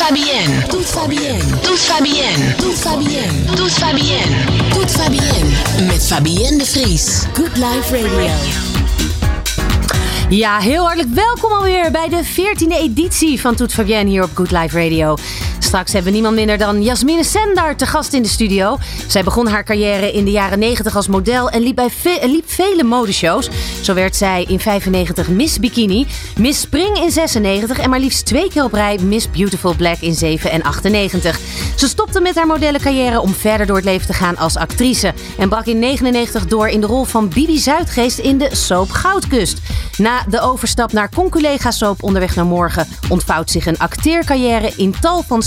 va bien. Tout va bien. Tout va bien. Tout va bien. Tout va bien. Tout va bien. Met Fabienne de Vries. Good Life Radio. Ja, heel hartelijk welkom alweer bij de 14e editie van Toet Fabienne hier op Good Life Radio. Straks hebben we niemand minder dan Jasmine Sendar te gast in de studio. Zij begon haar carrière in de jaren 90 als model en liep, bij liep vele modeshows. Zo werd zij in 95 Miss Bikini, Miss Spring in 96 en maar liefst twee keer op rij Miss Beautiful Black in 7 en 98. Ze stopte met haar modellencarrière om verder door het leven te gaan als actrice. En brak in 99 door in de rol van Bibi Zuidgeest in de soap Goudkust. Na de overstap naar conculega soap Onderweg naar Morgen ontvouwt zich een acteercarrière in tal van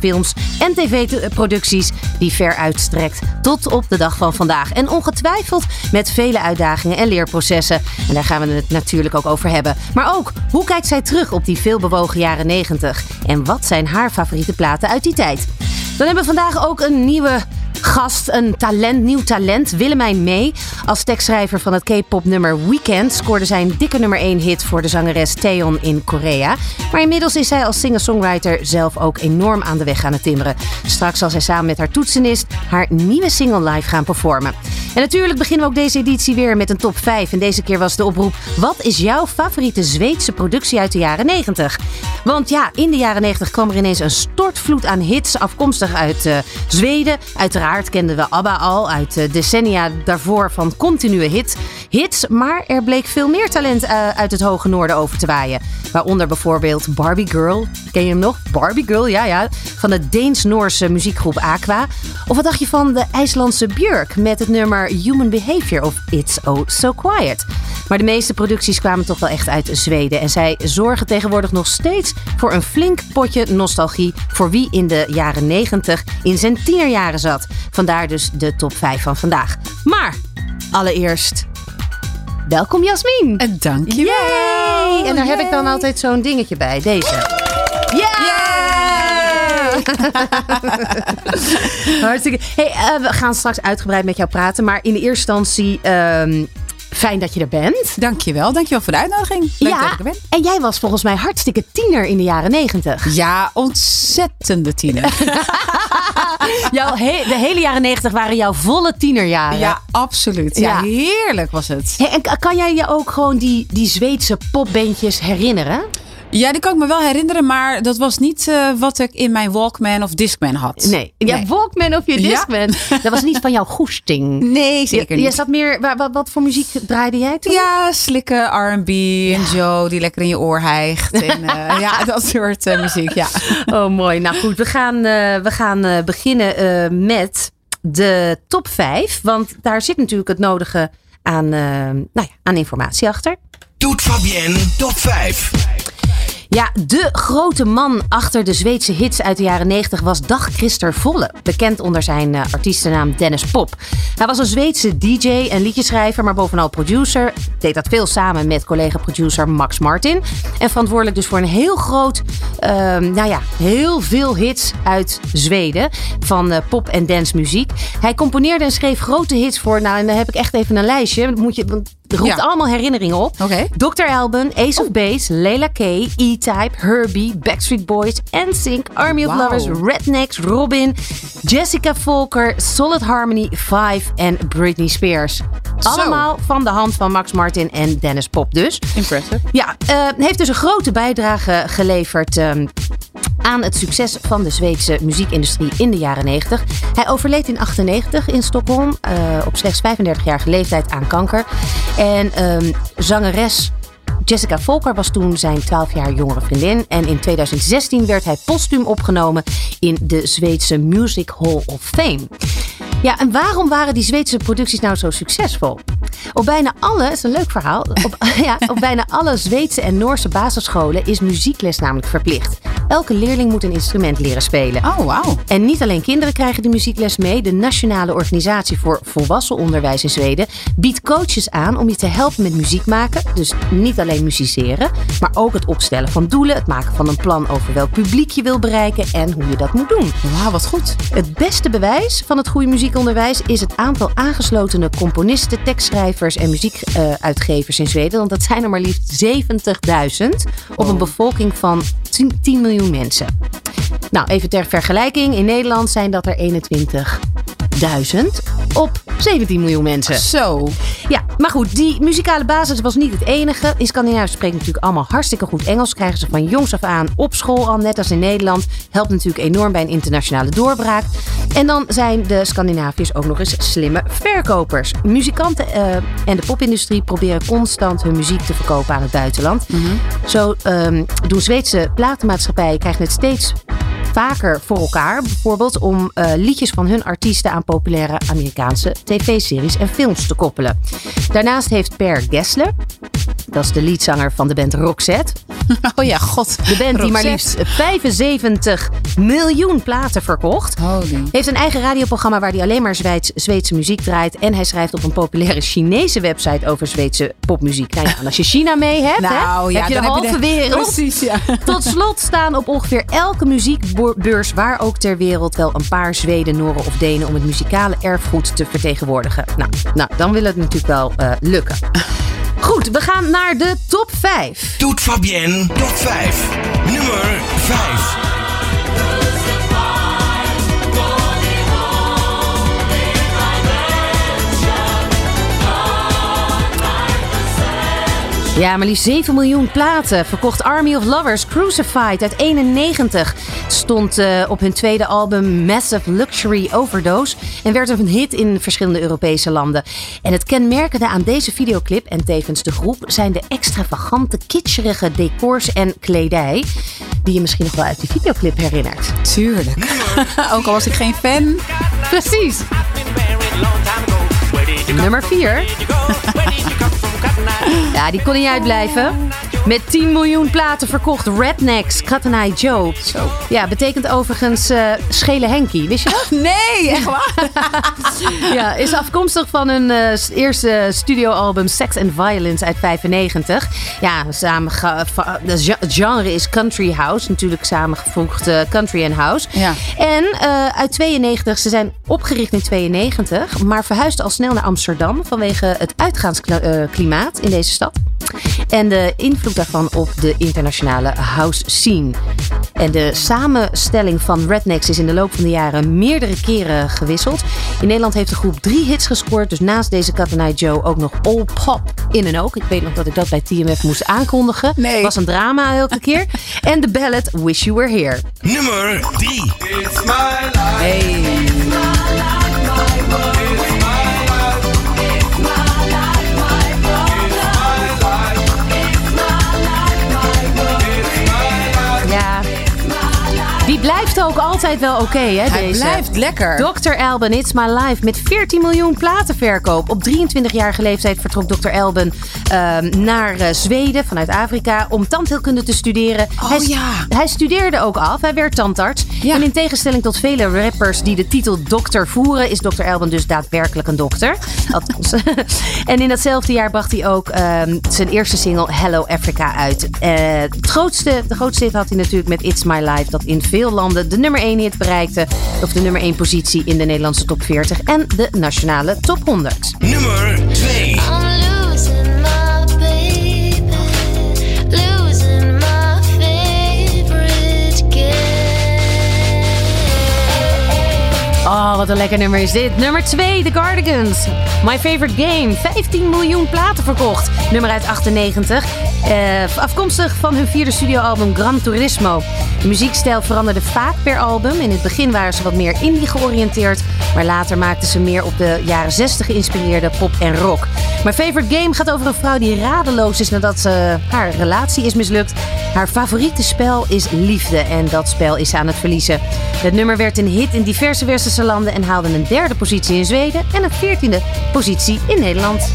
films en tv-producties die ver uitstrekt tot op de dag van vandaag. En ongetwijfeld met vele uitdagingen en leerprocessen. En daar gaan we het natuurlijk ook over hebben. Maar ook, hoe kijkt zij terug op die veelbewogen jaren 90? En wat zijn haar favoriete platen uit die tijd? Dan hebben we vandaag ook een nieuwe gast, een talent, nieuw talent, Willemijn May. Als tekstschrijver van het K-pop nummer Weekend scoorde zij een dikke nummer 1 hit voor de zangeres Taeyeon in Korea. Maar inmiddels is zij als singer-songwriter zelf ook enorm aan de weg aan het timmeren. Straks zal zij samen met haar toetsenist haar nieuwe single live gaan performen. En natuurlijk beginnen we ook deze editie weer met een top 5. En deze keer was de oproep: wat is jouw favoriete Zweedse productie uit de jaren 90? Want ja, in de jaren 90 kwam er ineens een stortvloed aan hits afkomstig uit eh, Zweden. Uiteraard kenden we ABBA al uit de decennia daarvoor van continue hit, hits. Maar er bleek veel meer talent eh, uit het hoge noorden over te waaien. Waaronder bijvoorbeeld Barbie Girl. Ken je hem nog? Barbie Girl, ja ja. Van de Deens-Noorse muziekgroep Aqua. Of wat dacht je van de IJslandse Björk met het nummer Human Behavior of It's Oh So Quiet. Maar de meeste producties kwamen toch wel echt uit Zweden. En zij zorgen tegenwoordig nog steeds voor een flink potje nostalgie voor wie in de jaren 90 in zijn tienerjaren zat. Vandaar dus de top 5 van vandaag. Maar allereerst, welkom Jasmin. En dankjewel. Yay! En daar heb ik dan altijd zo'n dingetje bij, deze. Ja! Hartstikke. Hey, eh, we gaan straks uitgebreid met jou praten. Maar in de eerste instantie, ehm, fijn dat je er bent. Dankjewel. Dankjewel voor de uitnodiging. Leuk dat ik er ben. en jij was volgens mij hartstikke tiener in de jaren negentig. Ja, ontzettende tiener. Jouw he- de hele jaren negentig waren jouw volle tienerjaren. ja, absoluut. Ja, Ja. heerlijk was het. Hey, en kan jij je ook gewoon die, die Zweedse popbandjes herinneren? Ja, die kan ik me wel herinneren, maar dat was niet eh, wat ik in mijn Walkman of Discman had. Nee. Ja, Nee. Walkman of je Ja. Discman. Dat was niet van jouw goesting. Nee, zeker Je, je niet. zat meer, wa- wa- wat, voor muziek draaide jij toen? Ja, slikken, R&B en Joe die lekker in je oor hijgt. En, eh, ja, dat soort eh, muziek, ja. Oh, mooi. Nou goed, we gaan, eh, we gaan eh, beginnen eh, met de top 5. Want daar zit natuurlijk het nodige aan, nou ja, aan informatie achter. Doet Fabienne top 5. Ja, de grote man achter de Zweedse hits uit de jaren 90 was Dag Christer Volle. Bekend onder zijn eh, artiestennaam Dennis Pop. Hij was een Zweedse DJ en liedjeschrijver, maar bovenal producer. Deed dat veel samen met collega-producer Max Martin. En verantwoordelijk dus voor een heel groot, ehm, nou ja, heel veel hits uit Zweden. Van eh, pop- en dancemuziek. Hij componeerde en schreef grote hits voor, nou en dan heb ik echt even een lijstje. Moet je, het roept Ja. allemaal herinneringen op. Dr. Alban, Ace of Base, Leila K, E-Type, Herbie, Backstreet Boys, NSYNC, Army of. Lovers, Rednecks, Robin, Jessica Volker, Solid Harmony, Five en Britney Spears. Allemaal van de hand van Max Martin en Dennis Pop dus. Impressive. Ja, eh, heeft dus een grote bijdrage geleverd ehm, aan het succes van de Zweedse muziekindustrie in de jaren 90. Hij overleed in 98 in Stockholm eh, op slechts 35-jarige leeftijd aan kanker. En ehm, zangeres Jessica Volker was toen zijn 12 jaar jongere vriendin. En in 2016 werd hij postuum opgenomen in de Zweedse Music Hall of Fame. Ja, en waarom waren die Zweedse producties nou zo succesvol? Op bijna alle, het is een leuk verhaal, op, ja, op bijna alle Zweedse en Noorse basisscholen is muziekles namelijk verplicht. Elke leerling moet een instrument leren spelen. Oh, wauw. En niet alleen kinderen krijgen de muziekles mee. De Nationale Organisatie voor Volwassen Onderwijs in Zweden biedt coaches aan om je te helpen met muziek maken. Dus niet alleen musiceren, maar ook het opstellen van doelen, het maken van een plan over welk publiek je wil bereiken en hoe je dat moet doen. Wauw, wat goed. Het beste bewijs van het goede muziekonderwijs is het aantal aangeslotene componisten, tekstschrijvers en muziekuitgevers in Zweden. Want dat zijn er maar liefst 70.000 op een bevolking van 10 10 miljoen mensen. Nou, even ter vergelijking. In Nederland zijn dat er 21.000 op 17 miljoen mensen. Zo. Ja, maar goed, die muzikale basis was niet het enige. In Scandinavië spreken natuurlijk allemaal hartstikke goed Engels. Krijgen ze van jongs af aan op school al, net als in Nederland. Helpt natuurlijk enorm bij een internationale doorbraak. En dan zijn de Scandinaviërs ook nog eens slimme verkopers. Muzikanten eh, en de popindustrie proberen constant hun muziek te verkopen aan het buitenland. Zo ehm, doen Zweedse platenmaatschappijen krijgen het steeds vaker voor elkaar. Bijvoorbeeld om eh, liedjes van hun artiesten aan populaire Amerikaanse tv-series en films te koppelen. Daarnaast heeft Per Gessler, dat is de leadzanger van de band Roxette. Oh ja, god. De band die maar liefst 75 miljoen platen verkocht. Holy. Heeft een eigen radioprogramma waar hij alleen maar Zweeds- Zweedse muziek draait. En hij schrijft op een populaire Chinese website over Zweedse popmuziek. Nou ja, als je China mee hebt, Nou hè, ja, heb je de halve heb je de- wereld. Precies, ja. Tot slot staan op ongeveer elke muziekbeurs waar ook ter wereld wel een paar Zweden, Noren of Denen om het muzikale erfgoed te vertegenwoordigen. Nou, nou dan wil het natuurlijk wel eh, lukken. Goed, we gaan naar de top 5. Doet Fabienne top 5. Nummer 5. Ja, maar liefst 7 miljoen platen verkocht Army of Lovers Crucified uit 91. Het stond eh, op hun tweede album Massive Luxury Overdose en werd een hit in verschillende Europese landen. En het kenmerkende aan deze videoclip en tevens de groep zijn de extravagante, kitscherige decors en kledij. Die je misschien nog wel uit die videoclip herinnert. Tuurlijk. Ook al was ik geen fan. Precies. Nummer 4. Ja, die kon niet uitblijven. Met 10 miljoen platen verkocht. Rednecks, Eye Joe. Ja, betekent overigens eh schele Henkie. Wist je dat? Nee, echt waar? ja, is afkomstig van hun eh, eerste studioalbum Sex and Violence uit 95. Ja, samen het genre is country house. Natuurlijk samengevoegd eh, country en house. Ja. En uit 92, ze zijn opgericht in 92, maar verhuisden al snel naar Amsterdam vanwege het uitgaansklimaat in deze stad. En de invloed daarvan op de internationale house scene. En de samenstelling van Rednecks is in de loop van de jaren meerdere keren gewisseld. In Nederland heeft de groep drie hits gescoord. Dus naast deze Cat and I Joe ook nog All Pop in en ook. Ik weet nog dat ik dat bij TMF moest aankondigen. Nee. Was een drama elke keer. en de ballad Wish You Were Here. Nummer 3. Hey. Ja. Blijft ook altijd wel oké, hè, Hij deze. blijft lekker. Dr. Alban, It's My Life. Met 14 miljoen platenverkoop. Op 23-jarige leeftijd vertrok Dr. Alban ehm, naar eh, Zweden vanuit Afrika om tandheelkunde te studeren. Oh, hij, ja. hij studeerde ook af. Hij werd tandarts. Ja. En in tegenstelling tot vele rappers die de titel dokter voeren, is Dr. Alban dus daadwerkelijk een dokter. Althans. en in datzelfde jaar bracht hij ook ehm, zijn eerste single Hello Africa uit. Eh, het grootste, de grootste hit had hij natuurlijk met It's My Life, dat in veel landen de nummer 1 hit bereikte. Of de nummer 1 positie in de Nederlandse top 40 en de nationale top 100. Nummer 2. I'm losing my baby, losing my favorite game. Oh, wat een lekker nummer is dit. Nummer 2, The Cardigans. My Favorite Game. 15 miljoen platen verkocht. Nummer uit 98. Eh, afkomstig van hun vierde studioalbum Gran Turismo. De muziekstijl veranderde vaak per album. In het begin waren ze wat meer indie georiënteerd. Maar later maakten ze meer op de jaren 60 geïnspireerde pop en rock. My Favorite Game gaat over een vrouw die radeloos is nadat ze, haar relatie is mislukt. Haar favoriete spel is liefde en dat spel is ze aan het verliezen. Het nummer werd een hit in diverse westerse landen en haalde een derde positie in Zweden en een veertiende positie in Nederland.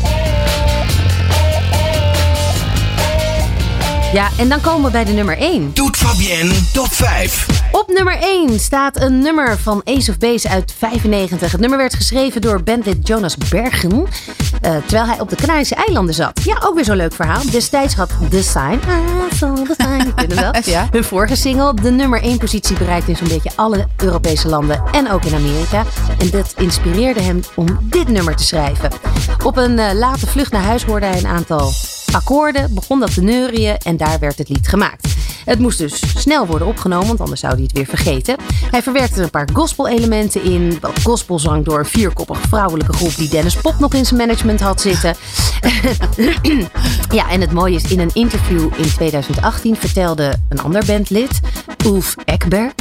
Ja, en dan komen we bij de nummer 1. Doet Fabienne top 5. Op nummer 1 staat een nummer van Ace of Base uit 95. Het nummer werd geschreven door bandlid Jonas Bergen. eh, terwijl hij op de Canarische eilanden zat. Ja, ook weer zo'n leuk verhaal. Destijds had The Sign. Saw the sign. Hem wel. Ja. Hun vorige single de nummer 1 positie bereikte in zo'n beetje alle Europese landen. En ook in Amerika. En dat inspireerde hem om dit nummer te schrijven. Op een eh, late vlucht naar huis hoorde hij een aantal akkoorden. Begon dat te neurien en daar werd het lied gemaakt. Het moest dus snel worden opgenomen, want anders zou hij het weer vergeten. Hij verwerkte er een paar gospel-elementen in. Wat gospelzang door een vierkoppige vrouwelijke groep die Dennis Pop nog in zijn management had zitten. ja, en het mooie is, in een interview in 2018 vertelde een ander bandlid, Ulf Ekberg,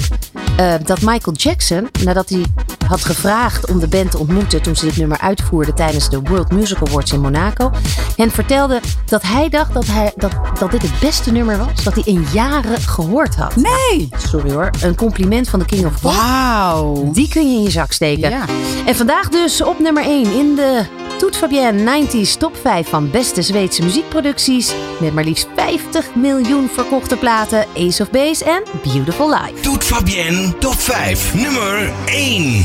eh, dat Michael Jackson, nadat hij had gevraagd om de band te ontmoeten toen ze dit nummer uitvoerden tijdens de World Music Awards in Monaco, hen vertelde dat hij dacht dat, hij, dat, dat dit het beste nummer was dat hij in jaren gehoord had. Nee. Sorry hoor, een compliment van de King of Pop. Wauw. Die kun je in je zak steken. Ja. En vandaag dus op nummer 1 in de Toet Fabienne 90s top 5 van beste Zweedse muziekproducties. Met maar liefst 50 miljoen verkochte platen. Ace of Base en Beautiful Life. Toet Fabienne top 5, nummer 1.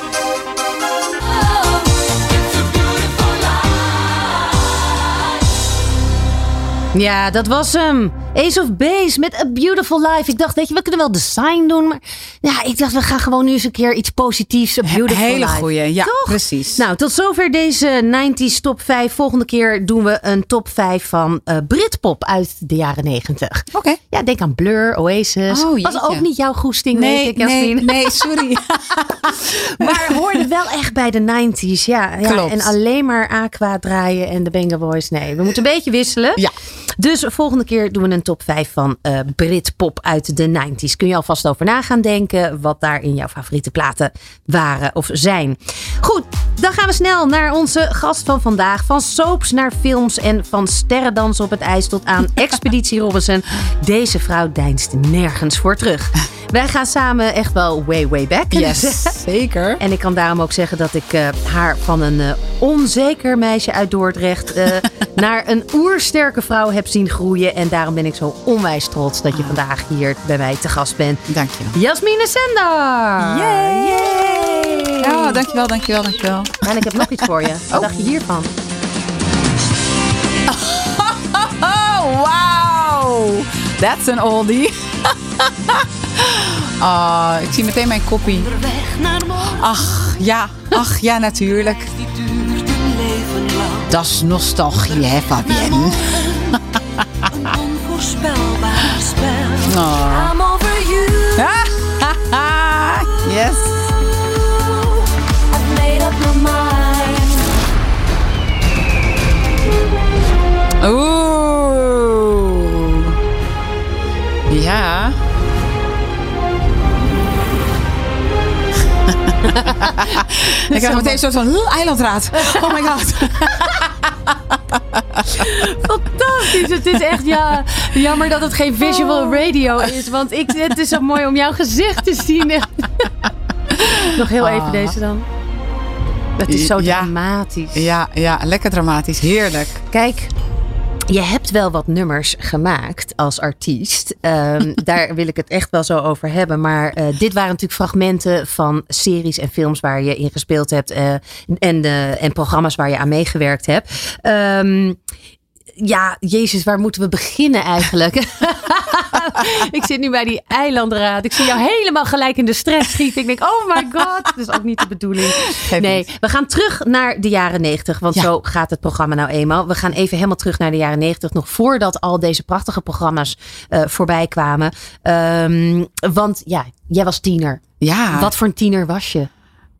Ja, dat was hem. Ace of Base met A Beautiful Life. Ik dacht, weet je, we kunnen wel design doen. Maar ja, ik dacht, we gaan gewoon nu eens een keer iets positiefs. A Beautiful Hele Life. goeie. Ja, Toch? precies. Nou, tot zover deze 90s top 5. Volgende keer doen we een top 5 van eh, Britpop uit de jaren 90. Oké. Ja, denk aan Blur, Oasis. Oh, Was ook niet jouw goesting, weet Nee, ik, nee, Jasmin. nee, sorry. Maar hoorde wel echt bij de 90s. Ja, ja. Klopt. En alleen maar Aqua draaien en de Banger Boys. Nee, we moeten een beetje wisselen. Ja. Dus volgende keer doen we een top 5 van eh Britpop uit de 90s. Kun je alvast over na gaan denken wat daar in jouw favoriete platen waren of zijn. Goed, dan gaan we snel naar onze gast van vandaag. Van soaps naar films en van sterrendansen op het ijs tot aan Expeditie Robinson. Deze vrouw deinst nergens voor terug. Wij gaan samen echt wel way, way back. Yes, zeker. En ik kan daarom ook zeggen dat ik eh, haar van een eh, onzeker meisje uit Dordrecht eh, naar een oersterke vrouw heb zien groeien. En daarom ben ik zo onwijs trots dat je vandaag hier bij mij te gast bent. Dankjewel. Jasmine Sender! Yay! Yay! Oh, dankjewel, dankjewel, dankjewel. En ik heb nog iets voor je. Wat dacht je hiervan? Oh, wow. That's an oldie. Ah, ik zie meteen mijn koppie. Ach, ja. Ach, ja, natuurlijk. Dat is nostalgie, hè, Fabienne? onvoorspelbaar spel. Oh. I'm over you. yes. Oeh. Ja. ik krijg meteen een soort van "Huh, eilandraad. Oh my god. Fantastisch. Het is echt ja, jammer dat het geen visual radio is. Want ik, het is zo mooi om jouw gezicht te zien. Nog heel even Ah. deze dan. Het is zo Ja. dramatisch. Ja, ja, lekker dramatisch. Heerlijk. Kijk, je hebt wel wat nummers gemaakt als artiest. Ehm, daar wil ik het echt wel zo over hebben. Maar eh, dit waren natuurlijk fragmenten van series en films waar je in gespeeld hebt. eh, en, eh, en programma's waar je aan meegewerkt hebt. Ehm, ja, Jezus, waar moeten we beginnen eigenlijk? ik zit nu bij die eilandraad. Ik zie jou helemaal gelijk in de stress schieten. Ik denk, oh my god, dat is ook niet de bedoeling. Nee, we gaan terug naar de jaren 90. Want Ja. zo gaat het programma nou eenmaal. We gaan even helemaal terug naar de jaren 90. Nog voordat al deze prachtige programma's eh, voorbij kwamen. Ehm, want ja, jij was tiener. Ja. Wat voor een tiener was je?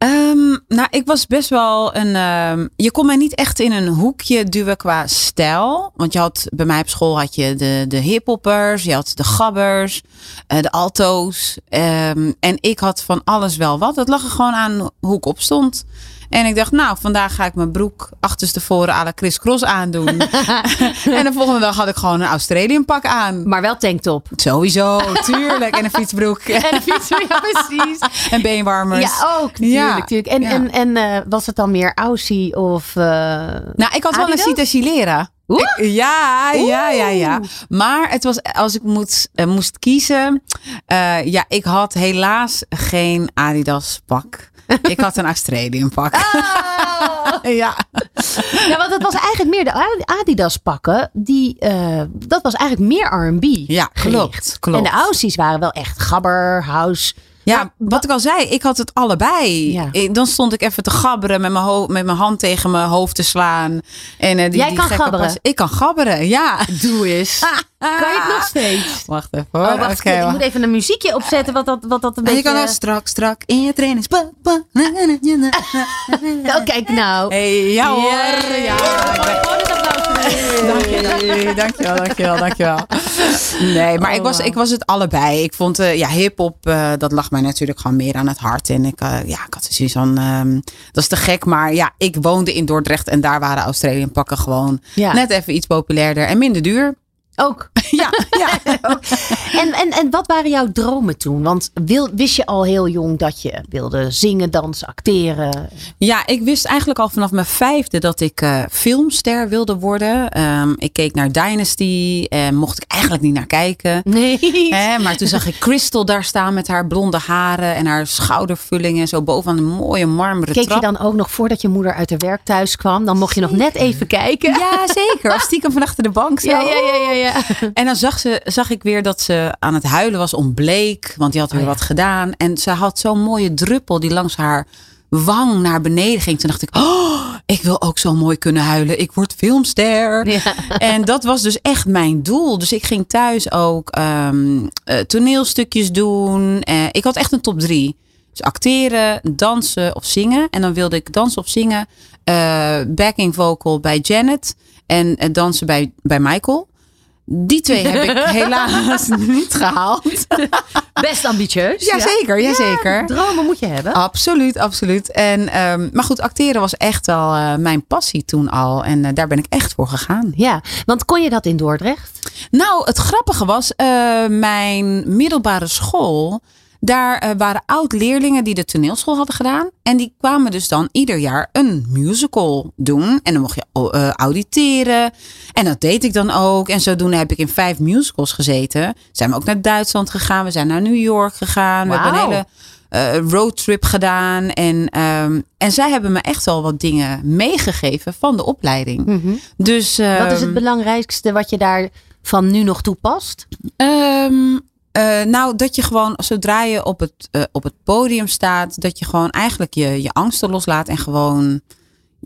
Ehm, nou, ik was best wel een. ehm, je kon mij niet echt in een hoekje duwen qua stijl. Want je had bij mij op school had je de, de hiphoppers, je had de gabbers, eh, de alto's. ehm, en ik had van alles wel wat. Het lag er gewoon aan hoe ik opstond. En ik dacht, nou, vandaag ga ik mijn broek achterstevoren à la Chris Cross aandoen. en de volgende dag had ik gewoon een Australian pak aan. Maar wel tanktop. Sowieso, tuurlijk. En een fietsbroek. En een fiets, ja precies. En beenwarmers. Ja, ook natuurlijk. Ja, natuurlijk. En, ja. en, en eh, was het dan meer Aussie of... eh, Nou, ik had wel een? Cita. Ik- ja, ja, ja, ja. Maar het was, als ik moet, eh, moest kiezen. ja, ik had helaas geen Adidas pak. Ik had een Australian pak. ja. Ja, want het was eigenlijk meer de Adidas pakken. Die, eh, dat was eigenlijk meer R&B Ja, klopt, klopt. En de Aussies waren wel echt gabber, house, Ja, wat ik al zei, ik had het allebei. Ja. Ik- Dan stond ik even te gabberen met mijn, ho- met mijn hand tegen mijn hoofd te slaan. En, eh, die, Jij die kan gabberen? pas- Ik kan gabberen, ja. Doe eens. Kan je het nog steeds? Wacht even hoor. Oh, wacht, Oké, ik wacht. moet even een muziekje opzetten wat dat, wat dat een En je beetje... kan nou strak, strak in je trainings. Oh, kijk nou. Hey, ja hoor. Ja, Ja, een applaus voor. Dank je, dankjewel, dankjewel, dankjewel. Nee, maar Oh, ik, was, wauw. ik was het allebei. Ik vond, eh, ja, hip-hop, eh, dat lag mij natuurlijk gewoon meer aan het hart. En ik, eh, ja, ik had zoiets van, ehm, dat is te gek. Maar ja, ik woonde in Dordrecht en daar waren Australian pakken gewoon Ja. net even iets populairder en minder duur. Ook. Ja, ja. En, en, en wat waren jouw dromen toen? Want wil, wist je al heel jong dat je wilde zingen, dansen, acteren? ja, ik wist eigenlijk al vanaf mijn vijfde dat ik eh, filmster wilde worden. Ehm, ik keek naar Dynasty en mocht ik eigenlijk niet naar kijken. Nee. Hè, maar toen zag ik Crystal daar staan met haar blonde haren en haar schoudervullingen zo bovenaan de mooie marmeren Keek je trap. dan ook nog voordat je moeder uit haar werk thuis kwam? Dan mocht je nog net even kijken. Ja, zeker. Stiekem van achter de bank zo. ja, ja, ja. ja, ja. En dan zag, ze, zag ik weer dat ze aan het huilen was om Bleek. Want die had weer Oh ja. wat gedaan. En ze had zo'n mooie druppel die langs haar wang naar beneden ging. Toen dacht ik, oh, ik wil ook zo mooi kunnen huilen. Ik word filmster. Ja. En dat was dus echt mijn doel. Dus ik ging thuis ook ehm, eh, toneelstukjes doen. Eh, ik had echt een top drie. Dus acteren, dansen of zingen. En dan wilde ik dansen of zingen. eh, backing vocal bij Janet. En dansen bij, bij Michael. Die twee heb ik helaas niet gehaald. Best ambitieus. Jazeker, jazeker. Dromen moet je hebben. Absoluut, absoluut. En, ehm, maar goed, acteren was echt wel eh, mijn passie toen al. En eh, daar ben ik echt voor gegaan. Ja, want kon je dat in Dordrecht? Nou, het grappige was, eh, mijn middelbare school, daar eh, waren oud-leerlingen die de toneelschool hadden gedaan. En die kwamen dus dan ieder jaar een musical doen. En dan mocht je oh, eh, auditeren. En dat deed ik dan ook. En zodoende heb ik in vijf musicals gezeten. Zijn we ook naar Duitsland gegaan. We zijn naar New York gegaan. We hebben een hele eh, roadtrip gedaan. En, ehm, en zij hebben me echt wel wat dingen meegegeven van de opleiding. Dus, Wat is het ehm, belangrijkste wat je daar van nu nog toepast? Ehm, eh, nou, dat je gewoon, zodra je op het, eh, op het podium staat, dat je gewoon eigenlijk je, je angsten loslaat en gewoon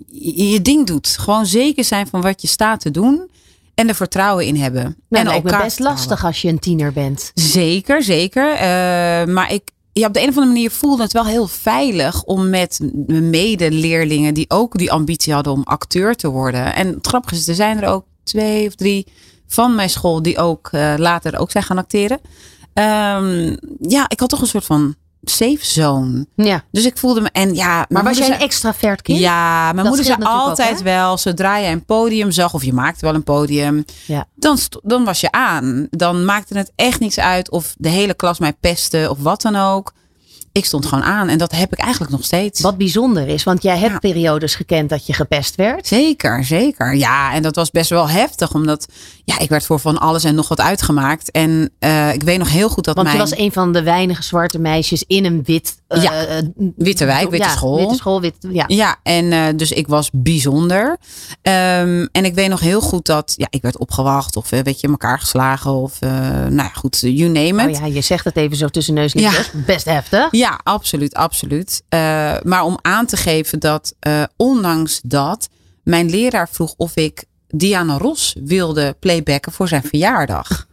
je, je ding doet. Gewoon zeker zijn van wat je staat te doen en er vertrouwen in hebben. Nou, en lijkt me elkaar best lastig als je een tiener bent. Zeker, zeker. Eh, maar ik, ja, op de een of andere manier voelde het wel heel veilig om met medeleerlingen die ook die ambitie hadden om acteur te worden. En het grappige is, er zijn er ook twee of drie van mijn school die ook later ook zijn gaan acteren. Ehm, ja, ik had toch een soort van safe zone. Ja. Dus ik voelde me en ja. Maar was jij een extravert kind? ja, mijn Dat moeder zei altijd ook, wel, zodra je een podium zag of je maakte wel een podium, Ja. dan, dan was je aan. Dan maakte het echt niks uit of de hele klas mij pestte of wat dan ook. Ik stond gewoon aan en dat heb ik eigenlijk nog steeds. Wat bijzonder is, want jij hebt Ja. periodes gekend dat je gepest werd. Zeker, zeker. Ja, en dat was best wel heftig, omdat ja, ik werd voor van alles en nog wat uitgemaakt. En eh, ik weet nog heel goed dat Want mijn je was een van de weinige zwarte meisjes in een wit... eh, Ja, eh, witte wijk, witte ja, school. Witte school, wit, ja. Ja, en dus ik was bijzonder. Ehm, en ik weet nog heel goed dat ja, ik werd opgewacht of weet je, elkaar geslagen of nou ja, goed, you name Oh it. ja, je zegt het even zo tussen neus en Ja. Best heftig. Ja, absoluut, absoluut. Eh, maar om aan te geven dat eh, ondanks dat mijn leraar vroeg of ik Diana Ross wilde playbacken voor zijn verjaardag.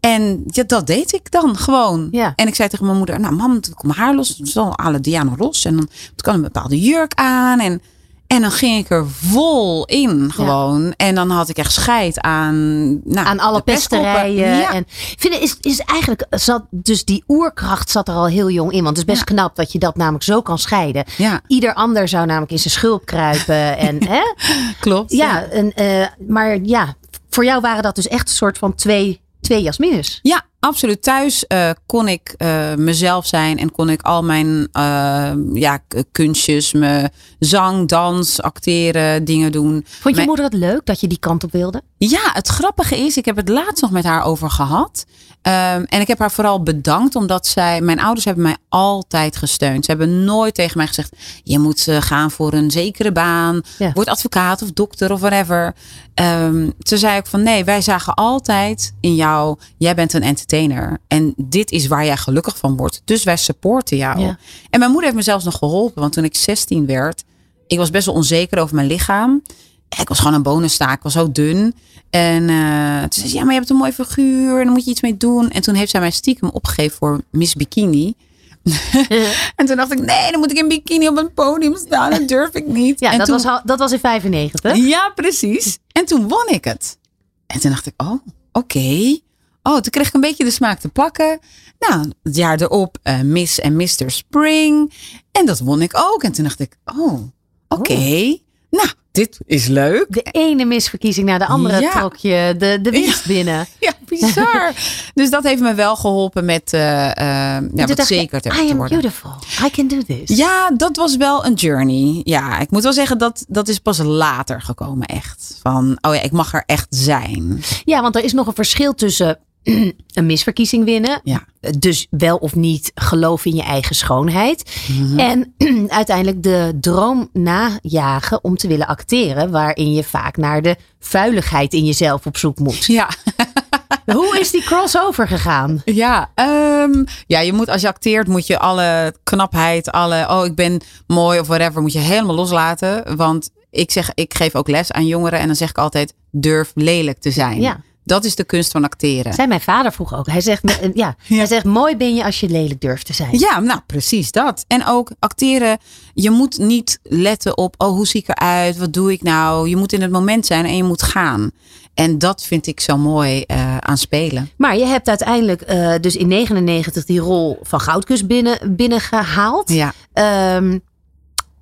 En ja, dat deed ik dan gewoon. Ja. En ik zei tegen mijn moeder, nou mam, komt mijn haar los. Zo alle Diana Ross. En dan kan een bepaalde jurk aan. En, en dan ging ik er vol in gewoon. En dan had ik echt scheid aan... Nou, Aan alle pesterijen. Ja. En vind is, is eigenlijk zat dus die oerkracht zat er al heel jong in. Want het is best Ja. knap dat je dat namelijk zo kan scheiden. ja, Ieder ander zou namelijk in zijn schulp kruipen. en, hè? klopt. Ja, en, eh, maar ja, voor jou waren dat dus echt een soort van twee, twee Jasmines. Ja, absoluut. Thuis eh, kon ik eh, mezelf zijn en kon ik al mijn eh, ja, kunstjes, mijn zang, dans, acteren, dingen doen. Vond je moeder het leuk dat je die kant op wilde? Ja, het grappige is, ik heb het laatst nog met haar over gehad. Ehm, en ik heb haar vooral bedankt omdat zij, mijn ouders hebben mij altijd gesteund. Ze hebben nooit tegen mij gezegd, je moet gaan voor een zekere baan. Ja. Word advocaat of dokter of whatever. Ehm, ze zei ook van nee, wij zagen altijd in jou, jij bent een entertainer. Entertainer. En dit is waar jij gelukkig van wordt. Dus wij supporten jou. Ja. En mijn moeder heeft me zelfs nog geholpen. Want toen ik 16 werd, ik was best wel onzeker over mijn lichaam. Ik was gewoon een bonenstaak. Ik was zo dun. En eh, toen zei ze, ja, maar je hebt een mooi figuur. En daar moet je iets mee doen. En toen heeft zij mij stiekem opgegeven voor Miss Bikini. en toen dacht ik, nee, dan moet ik in bikini op een podium staan. Dat durf ik niet. Ja, en dat, toen, was, dat was in 95. ja, precies. En toen won ik het. En toen dacht ik, oh, oké. Oh, toen kreeg ik een beetje de smaak te pakken. Nou, het jaar erop eh, Miss en Mr. Spring. En dat won ik ook. En toen dacht ik, oh, oké. Nou, dit is leuk. De ene misverkiezing naar de andere Ja. trok je de, de winst binnen. Ja, bizar. dus dat heeft me wel geholpen met eh, eh, ja, wat zeker te, I te am worden. beautiful. I can do this. Ja, dat was wel een journey. Ja, ik moet wel zeggen dat dat is pas later gekomen echt. Van, oh ja, ik mag er echt zijn. Ja, want er is nog een verschil tussen een misverkiezing winnen. Ja. Dus wel of niet geloof in je eigen schoonheid. Mhm. En uiteindelijk de droom najagen om te willen acteren. Waarin je vaak naar de vuiligheid in jezelf op zoek moet. Ja, Hoe is die crossover gegaan? ja, ehm, ja, je moet als je acteert, moet je alle knapheid, alle, oh ik ben mooi of whatever, moet je helemaal loslaten. Want ik zeg, ik geef ook les aan jongeren en dan zeg ik altijd, durf lelijk te zijn. Ja. Dat is de kunst van acteren. Zei mijn vader vroeg ook. Hij zegt, ja, hij zegt mooi ben je als je lelijk durft te zijn. Ja, nou precies dat. En ook acteren, je moet niet letten op, oh hoe zie ik eruit, wat doe ik nou. Je moet in het moment zijn en je moet gaan. En dat vind ik zo mooi eh, aan spelen. Maar je hebt uiteindelijk eh, dus in 99 die rol van Goudkus binnen, binnengehaald. Ja. Ehm,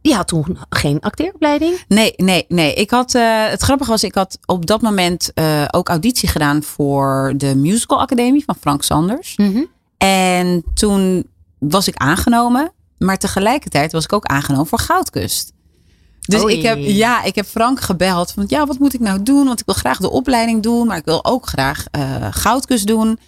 je had toen geen acteeropleiding. Nee, nee, nee. Ik had, eh, het grappige was, ik had op dat moment eh, ook auditie gedaan voor de Musical Academie van Frank Sanders. En toen was ik aangenomen, maar tegelijkertijd was ik ook aangenomen voor Goudkust. Dus Oei. ik heb, ja, ik heb Frank gebeld van, ja, wat moet ik nou doen? Want ik wil graag de opleiding doen, maar ik wil ook graag eh Goudkust doen.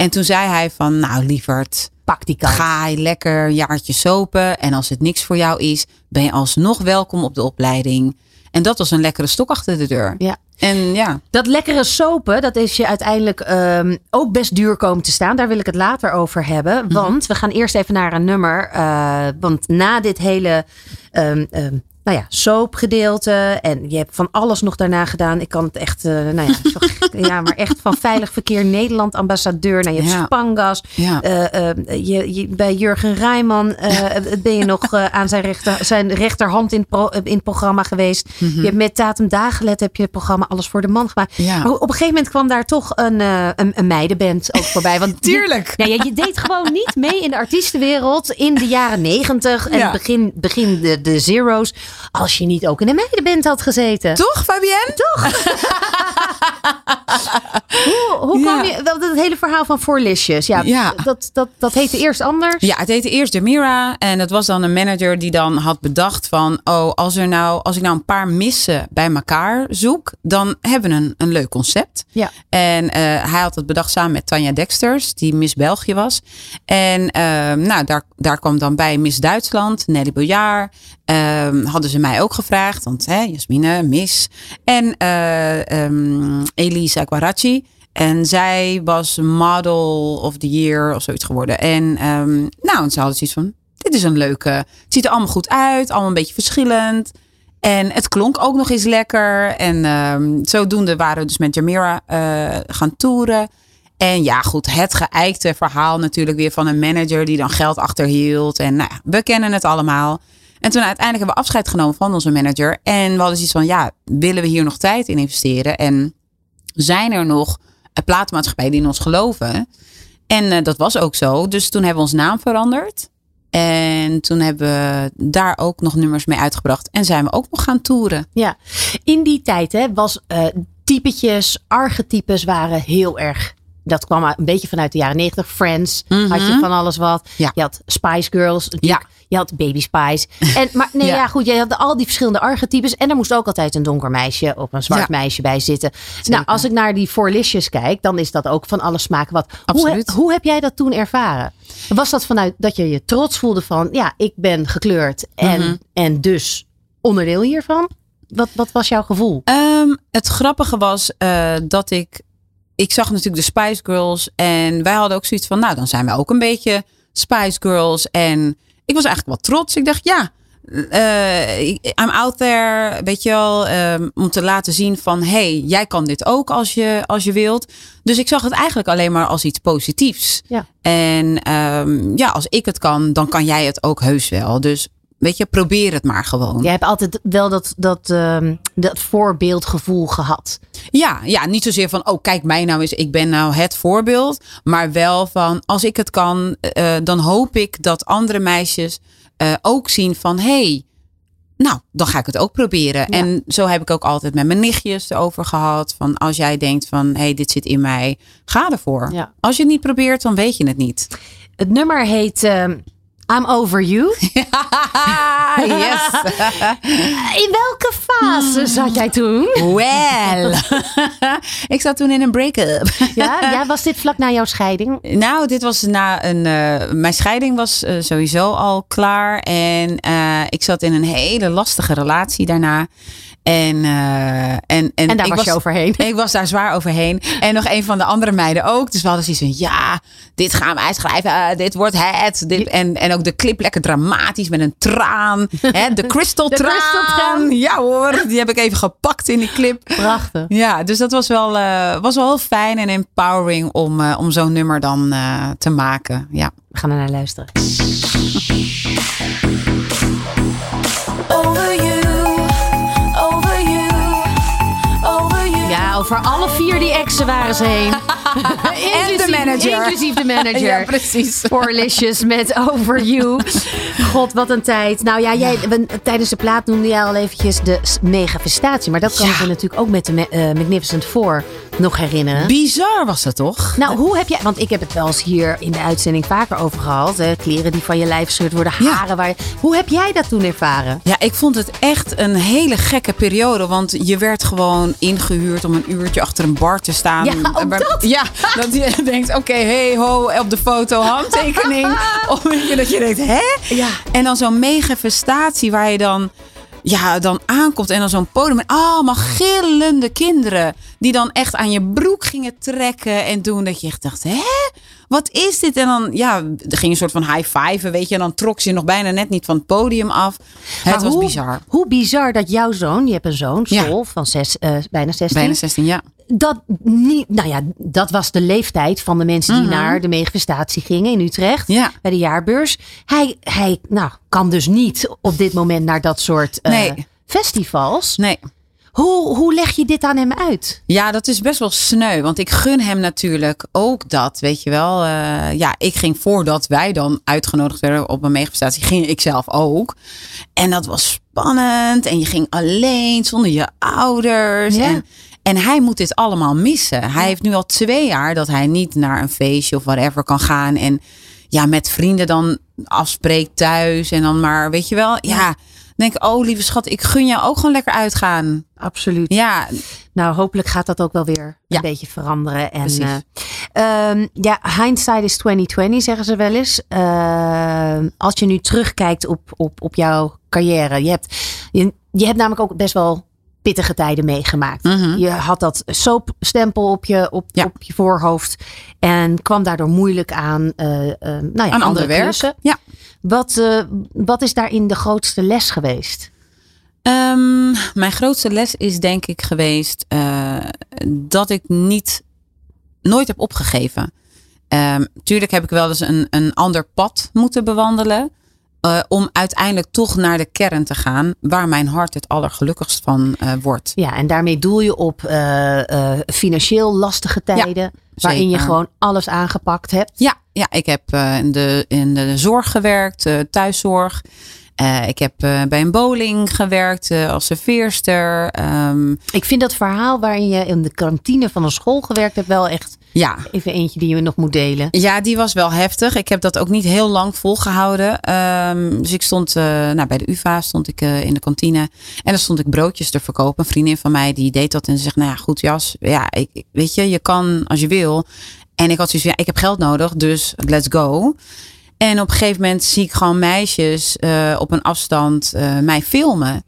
En toen zei hij van, nou lieverd, Pak die kans. ga lekker een jaartje sopen. En als het niks voor jou is, ben je alsnog welkom op de opleiding. En dat was een lekkere stok achter de deur. Ja. En ja, Dat lekkere sopen, dat is je uiteindelijk ehm, ook best duur komen te staan. Daar wil ik het later over hebben. Mhm. Want we gaan eerst even naar een nummer. eh, want na dit hele ehm, ehm, nou ja, soapgedeelte. En je hebt van alles nog daarna gedaan. Ik kan het echt, eh, nou ja, zo- ja, maar echt van Veilig Verkeer Nederland ambassadeur. Nou, je hebt Ja. Spangas. ja. Eh, eh, je, je, bij Jurgen Rijman ben je nog aan zijn, rechter, zijn rechterhand in, pro- in het programma geweest. Je hebt met Tatum Dagelet heb je het programma Alles voor de Man gemaakt. Ja. Maar op een gegeven moment kwam daar toch een, een, een meidenband ook voorbij. Want je- Tuurlijk. ja, je deed gewoon niet mee in de artiestenwereld in de jaren negentig en begin, begin de, de zero's. Als je niet ook in een meidenband had gezeten. Toch, Fabienne? Hoe, hoe Ja. kwam je, dat, dat hele verhaal van Forlicious. Ja, Ja. Dat, dat, dat heette eerst anders. Ja, het heette eerst Demira. En dat was dan een manager die dan had bedacht van... Oh, als, er nou, als ik nou een paar missen bij elkaar zoek... dan hebben we een, een leuk concept. Ja. En eh, hij had het bedacht samen met Tanja Dexters, die Miss België was. En ehm, nou, daar, daar kwam dan bij Miss Duitsland, Nelly Bojaar. Ehm, hadden ze mij ook gevraagd, want hè, Jasmine, Miss. En eh, ehm, Elisa Guaracci. En zij was Model of the Year of zoiets geworden. En ehm, nou, ze hadden zoiets van, dit is een leuke... Het ziet er allemaal goed uit, allemaal een beetje verschillend. En het klonk ook nog eens lekker. En ehm, zodoende waren we dus met Jamira eh, gaan toeren. En ja, goed, het geëikte verhaal natuurlijk weer van een manager die dan geld achterhield. En nou we kennen het allemaal. En toen uiteindelijk hebben we afscheid genomen van onze manager. En we hadden zoiets van, ja, willen we hier nog tijd in investeren? En zijn er nog eh, platenmaatschappijen die in ons geloven? En eh, dat was ook zo. Dus toen hebben we ons naam veranderd. En toen hebben we daar ook nog nummers mee uitgebracht. En zijn we ook nog gaan toeren. Ja, in die tijd hè, was eh typetjes, archetypes waren heel erg. Dat kwam een beetje vanuit de jaren 90. Friends had je van alles wat. Ja. Je had Spice Girls. Ja. Je had Baby Spice. En, maar nee, ja. Ja. goed. Je had al die verschillende archetypes. En er moest ook altijd een donker meisje of een zwart Ja. meisje bij zitten. Nou, als ik naar die Forlicious kijk, dan is dat ook van alle smaken wat. Hoe, Absoluut. hoe heb jij dat toen ervaren? Was dat vanuit dat je je trots voelde van, ja, ik ben gekleurd en, Mhm. en dus onderdeel hiervan? Wat, wat was jouw gevoel? Ehm, het grappige was eh, dat ik. Ik zag natuurlijk de Spice Girls. En wij hadden ook zoiets van, nou, dan zijn we ook een beetje Spice Girls. En ik was eigenlijk wel trots. Ik dacht, ja, eh, I'm out there, weet je wel, ehm, om te laten zien van, hey, jij kan dit ook als je, als je wilt. Dus ik zag het eigenlijk alleen maar als iets positiefs. Ja. En ehm, ja, als ik het kan, dan kan jij het ook heus wel. Dus weet je, probeer het maar gewoon. Jij hebt altijd wel dat, dat, ehm, dat voorbeeldgevoel gehad. Ja, ja, niet zozeer van, oh kijk mij nou eens, ik ben nou het voorbeeld. Maar wel van, als ik het kan, eh, dan hoop ik dat andere meisjes eh, ook zien van, hey, nou, dan ga ik het ook proberen. En zo heb ik ook altijd met mijn nichtjes erover gehad. Van als jij denkt van, hey, dit zit in mij, ga ervoor. Ja. Als je het niet probeert, dan weet je het niet. Het nummer heet ehm, I'm Over You. yes. In welke fase zat jij toen? Well. ik zat toen in een break-up. Ja, ja, was dit vlak na jouw scheiding? Nou, dit was na een. eh, mijn scheiding was eh, sowieso al klaar. En eh, ik zat in een hele lastige relatie daarna. En, eh, en, en, En daar ik was je overheen. Ik was daar zwaar overheen. En nog een van de andere meiden ook. Dus we hadden zoiets van: ja, dit gaan we uitschrijven. dit wordt het. Dit, en, en ook de clip lekker dramatisch met een traan. Hè, de crystal De traan. crystal traan. Ja hoor, die heb ik even gepakt in die clip. Prachtig. Ja, dus dat was wel, eh, was wel heel fijn en empowering om, eh, om zo'n nummer dan eh, te maken. Ja. We gaan er naar luisteren. Over you, over alle vier die exen waren ze heen. En de manager. Inclusief de manager. Ja, precies. Porlicious met Over You. God, wat een tijd. Nou ja, jij, we- tijdens de plaat noemde jij al eventjes de megafestatie. Maar dat kan Ja. ik me natuurlijk ook met de eh, Magnificent Four nog herinneren. Bizar was dat toch? Nou, hoe heb jij... Want ik heb het wel eens hier in de uitzending vaker over gehad. Hè? Kleren die van je lijf gescheurd worden, Ja. haren waar je... Hoe heb jij dat toen ervaren? Ja, ik vond het echt een hele gekke periode. Want je werd gewoon ingehuurd om een uurtje achter een bar te staan. Ja, dat? Ja, dat je denkt, oké, hey ho, op de foto, handtekening. of dat je denkt, hè? Ja. En dan zo'n megafestatie waar je dan, ja, dan aankomt. En dan zo'n podium met allemaal gillende kinderen. Die dan echt aan je broek gingen trekken en doen. Dat je echt dacht, hè? Wat is dit? En dan, ja, er ging een soort van high five, weet je. En dan trok ze je nog bijna net niet van het podium af. Het was hoe, bizar. Hoe bizar dat jouw zoon, je hebt een zoon, Ja. Sol, van zes, eh, bijna 16. Bijna 16, ja. Dat niet, nou ja, dat was de leeftijd van de mensen die naar de manifestatie gingen in Utrecht Ja. bij de jaarbeurs. Hij, hij, nou, kan dus niet op dit moment naar dat soort eh, Nee. festivals. Nee. Hoe, hoe leg je dit aan hem uit? Ja, dat is best wel sneu. Want ik gun hem natuurlijk ook dat, weet je wel. Eh, ja, ik ging voordat wij dan uitgenodigd werden op een megapestatie, ging ik zelf ook. En dat was spannend. En je ging alleen, zonder je ouders. Ja. En, en hij moet dit allemaal missen. Hij heeft nu al twee jaar dat hij niet naar een feestje of whatever kan gaan. En ja, met vrienden dan afspreekt thuis. En dan maar, weet je wel. Ja, denk ik, oh lieve schat, ik gun jou ook gewoon lekker uitgaan. Absoluut. Ja, Nou, hopelijk gaat dat ook wel weer een Ja. beetje veranderen. En, Precies. eh, ehm, ja, hindsight is 2020, zeggen ze wel eens. Ehm, als je nu terugkijkt op, op, op jouw carrière. Je hebt, je, je hebt namelijk ook best wel pittige tijden meegemaakt. Mhm. Je had dat soapstempel op je, op, Ja. op je voorhoofd. En kwam daardoor moeilijk aan, eh, eh, nou ja, aan andere ander werk. klussen. Ja. Wat, eh, wat is daarin de grootste les geweest? Ehm, mijn grootste les is denk ik geweest dat ik niet nooit heb opgegeven. Ehm, tuurlijk heb ik wel eens een, een ander pad moeten bewandelen. Eh, om uiteindelijk toch naar de kern te gaan waar mijn hart het allergelukkigst van eh, wordt. Ja, en daarmee doel je op eh, financieel lastige tijden. waarin je gewoon alles aangepakt hebt. Ja, ja ik heb in, de, in de zorg gewerkt, thuiszorg. Ik heb bij een bowling gewerkt als serveerster. Ehm, Ik vind dat verhaal waarin je in de kantine van een school gewerkt hebt wel echt ja, even eentje die je nog moet delen. Ja, die was wel heftig. Ik heb dat ook niet heel lang volgehouden. Ehm, dus ik stond eh, nou, bij de UvA stond ik eh, in de kantine. En dan stond ik broodjes te verkopen. Een vriendin van mij die deed dat en ze zegt, nou ja, goed jas. Ja, ik, weet je, je kan als je wil. En ik had zoiets van, ja, ik heb geld nodig, dus let's go. En op een gegeven moment zie ik gewoon meisjes eh, op een afstand mij filmen.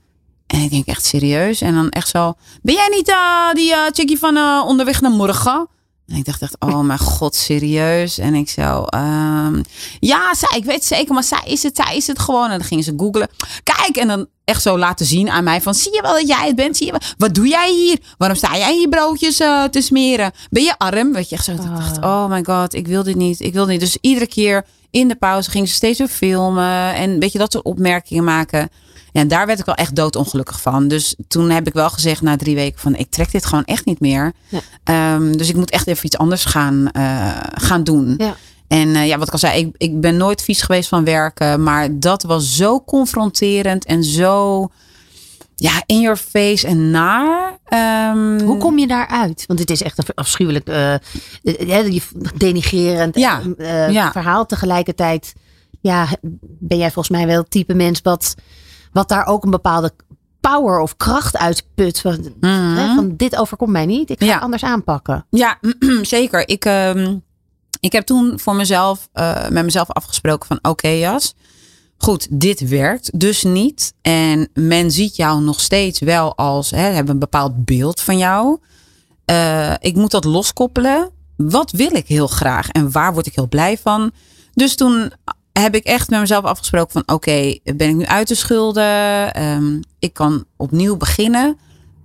En ik denk echt serieus. En dan echt zo, ben jij niet die chickie van onderweg naar morgen? En ik dacht echt, oh mijn god, serieus? En ik zo, ehm, ja, zij, ik weet zeker, maar zij is het, zij is het gewoon. En dan gingen ze googlen. Kijk, en dan echt zo laten zien aan mij van, zie je wel dat jij het bent? Zie je wel? Wat doe jij hier? Waarom sta jij hier broodjes eh, te smeren? Ben je arm? Weet je, echt zo. Ik dacht, oh my god, ik wil dit niet, ik wil dit niet. Dus iedere keer in de pauze gingen ze steeds weer filmen. En weet je, dat soort opmerkingen maken. Ja, en daar werd ik wel echt doodongelukkig van. Dus toen heb ik wel gezegd na drie weken van ik trek dit gewoon echt niet meer. Ja. Ehm, dus ik moet echt even iets anders gaan, eh, gaan doen. Ja. En eh, ja, wat ik al zei, ik, ik ben nooit vies geweest van werken. Maar dat was zo confronterend en zo ja, in your face en naar. Ehm, Hoe kom je daaruit? Want dit is echt een afschuwelijk, Ja, eh, ja. verhaal. Tegelijkertijd ja, ben jij volgens mij wel het type mens wat, wat daar ook een bepaalde power of kracht uitput. Van, hè, van dit overkomt mij niet, ik ga Mhm. Ja. het anders aanpakken. Ja, zeker. Ik, ehm, ik heb toen voor mezelf, met mezelf afgesproken van oké Jas, goed, dit werkt dus niet. En men ziet jou nog steeds wel als, hè, hebben een bepaald beeld van jou. Eh, ik moet dat loskoppelen. Wat wil ik heel graag en waar word ik heel blij van? Dus toen heb ik echt met mezelf afgesproken van oké, ben ik nu uit de schulden? Ehm, ik kan opnieuw beginnen.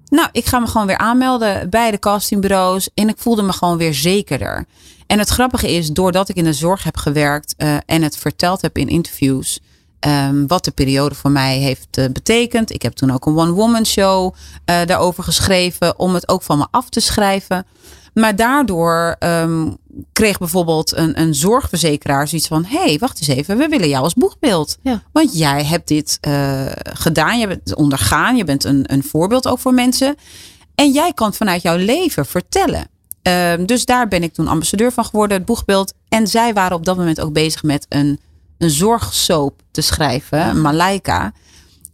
Nou, ik ga me gewoon weer aanmelden bij de castingbureaus. En ik voelde me gewoon weer zekerder. En het grappige is, doordat ik in de zorg heb gewerkt eh, en het verteld heb in interviews. Ehm, wat de periode voor mij heeft eh, betekend. Ik heb toen ook een one-woman show eh, daarover geschreven. Om het ook van me af te schrijven. Maar daardoor ehm, kreeg bijvoorbeeld een, een zorgverzekeraar zoiets van: hé, hey, wacht eens even, we willen jou als boegbeeld. Ja. Want jij hebt dit eh, gedaan, je hebt het ondergaan, je bent een, een voorbeeld ook voor mensen. En jij kan het vanuit jouw leven vertellen. Ehm, dus daar ben ik toen ambassadeur van geworden, het boegbeeld. En zij waren op dat moment ook bezig met een, een zorgsoap te schrijven, Malaika.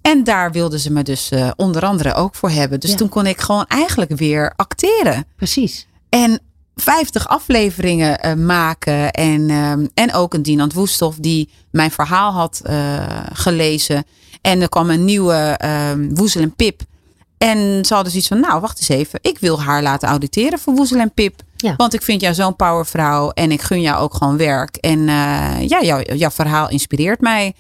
En daar wilden ze me dus eh, onder andere ook voor hebben. Dus Ja. toen kon ik gewoon eigenlijk weer acteren. Precies. En 50 afleveringen eh, maken. En, ehm, en ook een Dinant Woesthof die mijn verhaal had eh, gelezen. En er kwam een nieuwe ehm Woezel en Pip. En ze hadden zoiets van, nou wacht eens even. Ik wil haar laten auditeren voor Woezel en Pip. Ja. Want ik vind jou zo'n powervrouw. En ik gun jou ook gewoon werk. En eh, ja, jouw, jouw verhaal inspireert mij.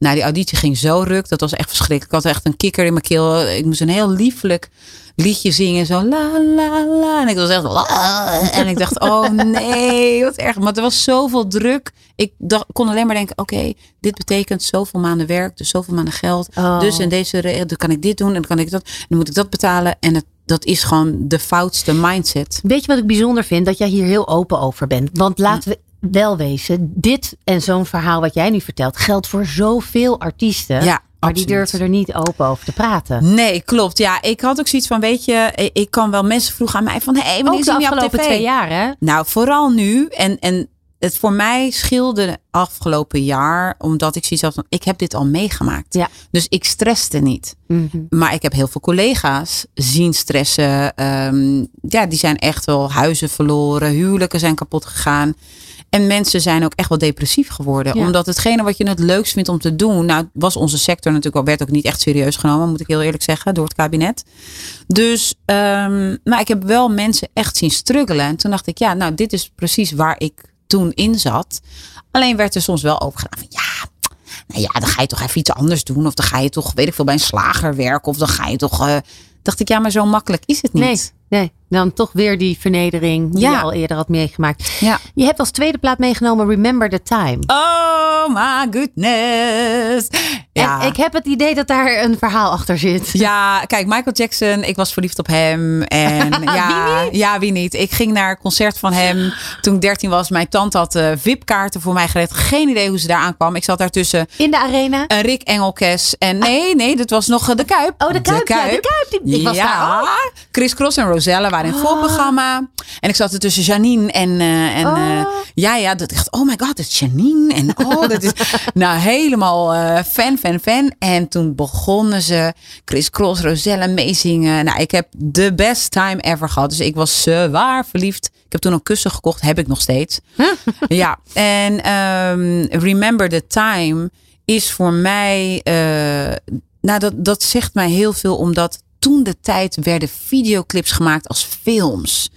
Nou, die auditie ging zo ruk. Dat was echt verschrikkelijk. Ik had echt een kikker in mijn keel. Ik moest een heel lieflijk liedje zingen. Zo la la la. En ik was echt la. En ik dacht, oh nee, wat erg. Maar er was zoveel druk. Ik dacht, kon alleen maar denken, oké, dit betekent zoveel maanden werk. Dus zoveel maanden geld. Oh. Dus in deze dan kan ik dit doen. En dan kan ik dat. En dan moet ik dat betalen. En het, dat is gewoon de foutste mindset. Weet je wat ik bijzonder vind? Dat jij hier heel open over bent. Want laten we wel wezen, dit en zo'n verhaal wat jij nu vertelt, geldt voor zoveel artiesten. Ja, maar die durven er niet open over te praten. Nee, klopt. Ja, ik had ook zoiets van, weet je, ik- kan wel mensen vroegen aan mij van, hé, hey, wanneer zie je op afgelopen tv? twee jaar, hè? Nou, vooral nu. En, en het voor mij scheelde afgelopen jaar, omdat ik zoiets had van, ik heb dit al meegemaakt. Ja. Dus ik stresste niet. Maar ik heb heel veel collega's zien stressen. Ehm, ja, die zijn echt wel huizen verloren, huwelijken zijn kapot gegaan. En mensen zijn ook echt wel depressief geworden. Ja. Omdat hetgene wat je het leukst vindt om te doen. Nou, was onze sector natuurlijk al, werd ook niet echt serieus genomen, moet ik heel eerlijk zeggen, door het kabinet. Dus, ehm, maar ik heb wel mensen echt zien struggelen. En toen dacht ik, ja, nou, dit is precies waar ik toen in zat. Alleen werd er soms wel over gedaan van, ja, nou ja, dan ga je toch even iets anders doen. Of dan ga je toch, weet ik veel, bij een slager werken. Of dan ga je toch, eh, dacht ik, ja, maar zo makkelijk is het niet. Nee, nee. Dan toch weer die vernedering die Ja. je al eerder had meegemaakt. Ja. Je hebt als tweede plaat meegenomen Remember the Time. Oh my goodness. Ja. En ik heb het idee dat daar een verhaal achter zit. Ja, kijk, Michael Jackson, ik was verliefd op hem. En ja, ja, wie niet? Ik ging naar een concert van hem toen ik 13 was. Mijn tante had eh, VIP-kaarten voor mij geregeld. Geen idee hoe ze daar aankwam. Ik zat daar tussen In de arena. een Rick Engelkes. En nee, nee, dat was nog eh, de Kuip. Oh, de Kuip, ja, de Kuip, die- ik was ja, daar ook. Chris Cross en Rosella waren in het voorprogramma. En ik zat er tussen Janine en... eh, en eh, Oh. ja, ja, dat ik dacht, oh my god, dat is Janine. En oh, dat is... nou, helemaal eh, fan, fan, fan. En toen begonnen ze Chris Cross, Rosella meezingen. Nou, ik heb de best time ever gehad. Dus ik was zwaar verliefd. Ik heb toen een kussen gekocht, heb ik nog steeds. ja, en ehm, Remember the Time is voor mij... nou, dat, dat zegt mij heel veel, omdat toen de tijd werden videoclips gemaakt als films.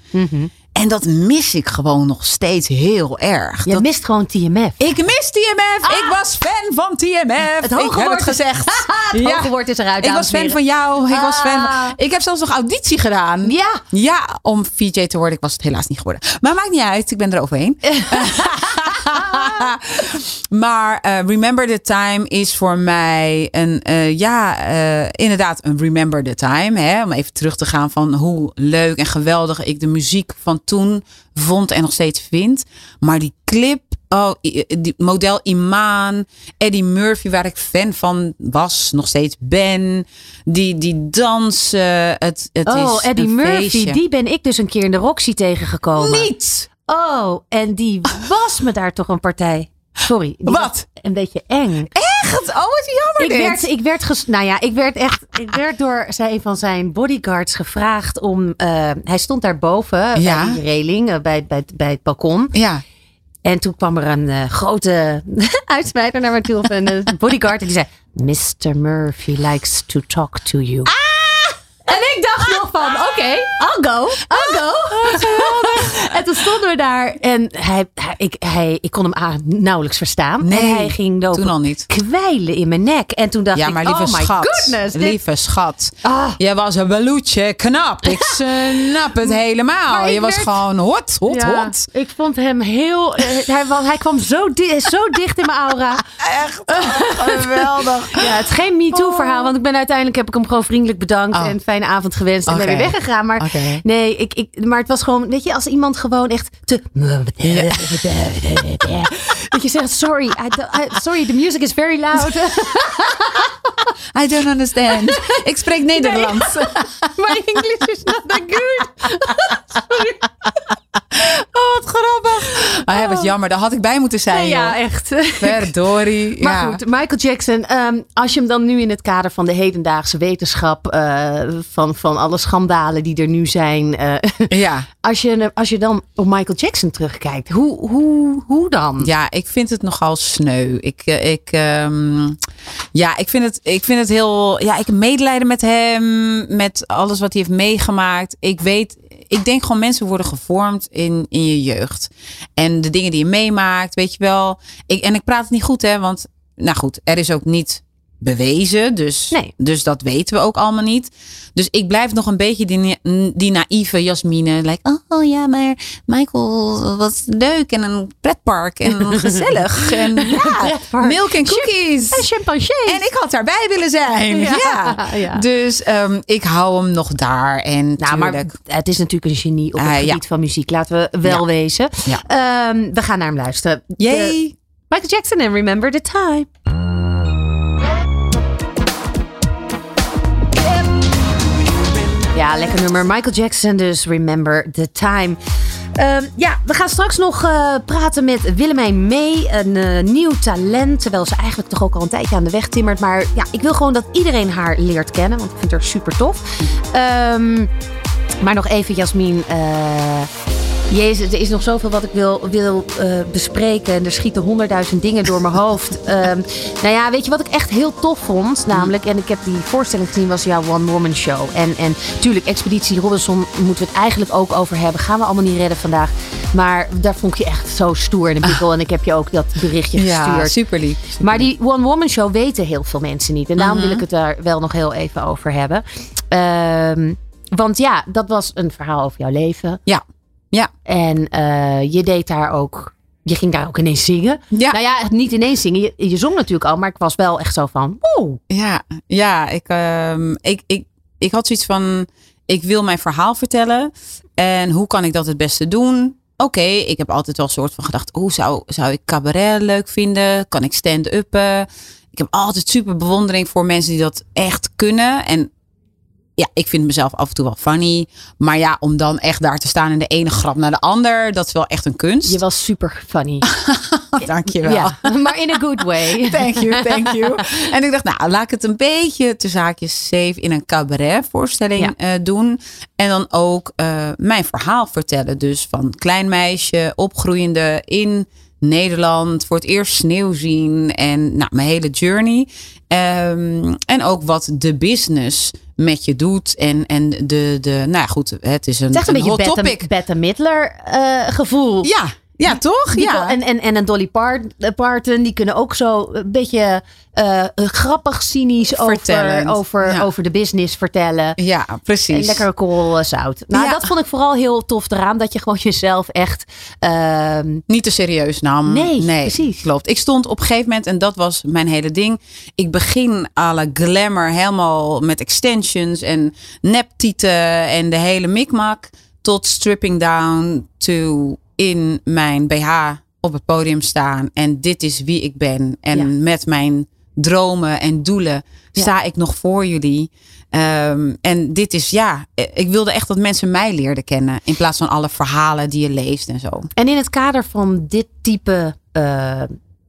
En dat mis ik gewoon nog steeds heel erg. Je Dat- mist gewoon TMF. ik mis TMF. Ik was fan van TMF. Het hoge ik heb woord het gezegd. het hoge woord is eruit, Ik was fan van jou. Ik was fan Ah. van... Ik heb zelfs nog auditie gedaan. Ja. Ja, om VJ te worden. Ik was het helaas niet geworden. Maar maakt niet uit. Ik ben er overheen. maar eh, Remember the Time is voor mij een, eh, ja, eh, inderdaad een Remember the Time. Hè? Om even terug te gaan van hoe leuk en geweldig ik de muziek van toen vond en nog steeds vind. Maar die clip, oh, die model Imaan, Eddie Murphy, waar ik fan van was, nog steeds ben. Die, die dansen, het, het Oh, is Eddie Murphy, feestje. die ben ik dus een keer in de Roxy tegengekomen. Niet! Oh, en die was me daar toch een partij. Sorry. Wat? Een beetje eng. Echt? Oh, wat jammer Ik dit. werd, ik werd, ges, nou ja, ik werd echt, ik werd door een van zijn bodyguards gevraagd om, eh, hij stond daar boven Ja. bij die reling, eh, bij, bij, bij het balkon. Ja. En toen kwam er een eh, grote uitsmijter naar me toe, of een bodyguard, en die zei, Mr. Murphy likes to talk to you. Ah! En ik dacht nog van, oké, I'll go, I'll go. en toen stonden we daar en hij, hij, ik, hij, ik kon hem aan, nauwelijks verstaan. Nee, en hij ging toen al niet. kwijlen in mijn nek. En toen dacht Ja, ik, maar lieve oh my schat. goodness. dit- lieve schat. Ah. Jij was een beloetje knap. Ik snap het helemaal. Ik Je was werd- gewoon hot, hot, Ja, hot. ik vond hem heel. eh, hij, wa- hij kwam zo, di- zo dicht in mijn aura. Echt geweldig. Ja, het is geen MeToo-verhaal, want ik ben uiteindelijk heb ik hem gewoon vriendelijk bedankt Oh. en fijne avond gewenst en ben weer weggegaan. Maar nee, ik, ik, maar het was gewoon, weet je, als iemand gewoon echt te. Dat je zegt, sorry, I sorry, the music is very loud. I don't understand. Ik spreek Nederlands. My English is not that good. Wat grappig. Maar hij was jammer. Daar had ik bij moeten zijn, ja, echt. Verdorie. Maar ja. goed, Michael Jackson, ehm, als je hem dan nu in het kader van de hedendaagse wetenschap, eh, van, van alle schandalen die er nu zijn, eh, Ja. als, je, als je dan op Michael Jackson terugkijkt, hoe, hoe, hoe dan? Ja, ik vind het nogal sneu. Ik, eh, ik, ehm, ja, ik vind het, ik vind het heel. Ja, ik heb medelijden met hem, met alles wat hij heeft meegemaakt. Ik weet, ik denk gewoon mensen worden gevormd in, in je jeugd. En de dingen die je meemaakt, weet je wel. Ik, en ik praat het niet goed, hè, want, nou goed, er is ook niet bewezen. Dus, Nee. dus dat weten we ook allemaal niet. Dus ik blijf nog een beetje die, die naïeve Jasmine. Like, oh ja, maar Michael, wat leuk. En een pretpark. En gezellig. En ja, milk en cookies. En chimpansee. En ik had daarbij willen zijn. Ja, Ja. ja. Dus ehm, ik hou hem nog daar. En nou, maar het is natuurlijk een genie op het Ah, ja. gebied van muziek. Laten we wel wezen. Ehm, we gaan naar hem luisteren. De- Yay. Michael Jackson en Remember the Time. Ja, lekker nummer. Michael Jackson, dus Remember the Time. Ehm, ja, we gaan straks nog eh, praten met Willemijn Mee, een eh, nieuw talent. Terwijl ze eigenlijk toch ook al een tijdje aan de weg timmert. Maar ja, ik wil gewoon dat iedereen haar leert kennen, want ik vind haar super tof. Ehm, maar nog even, Jasmin. Jezus, er is nog zoveel wat ik wil, wil eh, bespreken. En er schieten honderdduizend dingen door mijn hoofd. Ehm, nou ja, weet je wat ik echt heel tof vond? Namelijk, en ik heb die voorstelling gezien, was jouw One Woman Show. En, en tuurlijk, Expeditie Robinson moeten we het eigenlijk ook over hebben. Gaan we allemaal niet redden vandaag. Maar daar vond ik je echt zo stoer in de bikkel. En ik heb je ook dat berichtje Ja, gestuurd. super lief. Maar die One Woman Show weten heel veel mensen niet. En daarom Mhm. wil ik het daar wel nog heel even over hebben. Ehm, want ja, dat was een verhaal over jouw leven. Ja. Ja. En eh, je deed daar ook. Je ging daar ook ineens zingen. Ja. Nou ja, niet ineens zingen. Je, je zong natuurlijk al, maar ik was wel echt zo van. Wow. Ja, ja ik, ehm, ik, ik, ik had zoiets van, ik wil mijn verhaal vertellen. En hoe kan ik dat het beste doen? Oké, ik heb altijd wel een soort van gedacht, hoe zou, zou ik cabaret leuk vinden? Kan ik stand-uppen? Ik heb altijd super bewondering voor mensen die dat echt kunnen. En ja, ik vind mezelf af en toe wel funny. Maar ja, om dan echt daar te staan en de ene grap naar de ander, dat is wel echt een kunst. Je was super funny. Dankjewel. Ja, maar in a good way. Thank you, thank you. En ik dacht, nou, laat ik het een beetje te zaakjes safe in een cabaret voorstelling Ja. eh, doen. En dan ook eh, mijn verhaal vertellen. Dus van klein meisje, opgroeiende in Nederland, voor het eerst sneeuw zien en nou, mijn hele journey. Ehm, en ook wat de business met je doet. En, en de, de, nou goed, het is een, Het is echt een, een hot beetje topic. Bette, Bette Midler eh, gevoel. Ja, ja, toch? Die Ja. En, en, en een Dolly Part- Parton, die kunnen ook zo een beetje eh, grappig, cynisch over, over, ja. over de business vertellen. ja, En precies. lekker kool zout. Nou, Ja. dat vond ik vooral heel tof eraan. Dat je gewoon jezelf echt... ehm, Niet te serieus nam. Nee, precies. Klopt. Ik stond op een gegeven moment, en dat was mijn hele ding. Ik begin alle glamour helemaal met extensions en neptieten en de hele mikmak. Tot stripping down to in mijn BH op het podium staan. En dit is wie ik ben. En Ja. met mijn dromen en doelen sta ik nog voor jullie. Ehm, en dit is, ja, ik wilde echt dat mensen mij leerden kennen. In plaats van alle verhalen die je leest en zo. En in het kader van dit type, eh,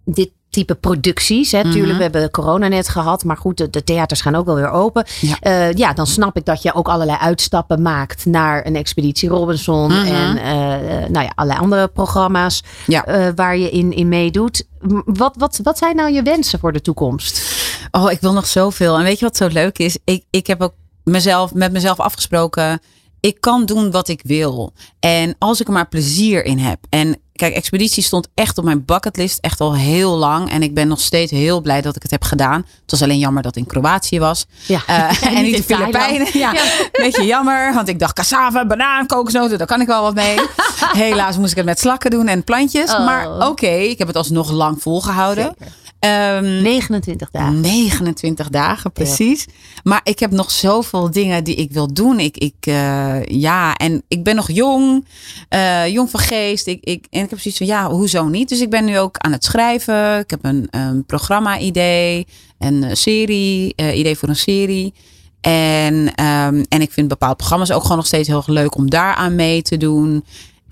dit type producties. Hè, Tuurlijk, Mhm. we hebben corona net gehad. Maar goed, de, de theaters gaan ook wel weer open. Ja. Eh, ja, dan snap ik dat je ook allerlei uitstappen maakt naar een Expeditie Robinson. Mhm. En eh, nou ja, allerlei andere programma's Ja. eh, waar je in, in meedoet. Wat, wat, wat zijn nou je wensen voor de toekomst? Oh, ik wil nog zoveel. En weet je wat zo leuk is? Ik, ik heb ook mezelf, met mezelf afgesproken. Ik kan doen wat ik wil. En als ik er maar plezier in heb. En kijk, Expeditie stond echt op mijn bucketlist. Echt al heel lang. En ik ben nog steeds heel blij dat ik het heb gedaan. Het was alleen jammer dat het in Kroatië was. Ja. Eh, en niet in Thailand. Filipijnen. Ja, beetje jammer. Want ik dacht cassava, banaan, kokosnoten. Daar kan ik wel wat mee. Helaas moest ik het met slakken doen en plantjes. Oh. Maar oké, ik heb het alsnog lang volgehouden. Ehm, 29 dagen. 29 dagen, precies. Maar ik heb nog zoveel dingen die ik wil doen. Ik, ik, eh, ja, en ik ben nog jong, eh, jong van geest. Ik, ik, en ik heb zoiets van, ja, hoezo niet? Dus ik ben nu ook aan het schrijven. Ik heb een, een programma-idee, een eh, serie, idee voor een serie. En, ehm, en ik vind bepaalde programma's ook gewoon nog steeds heel erg leuk om daar aan mee te doen.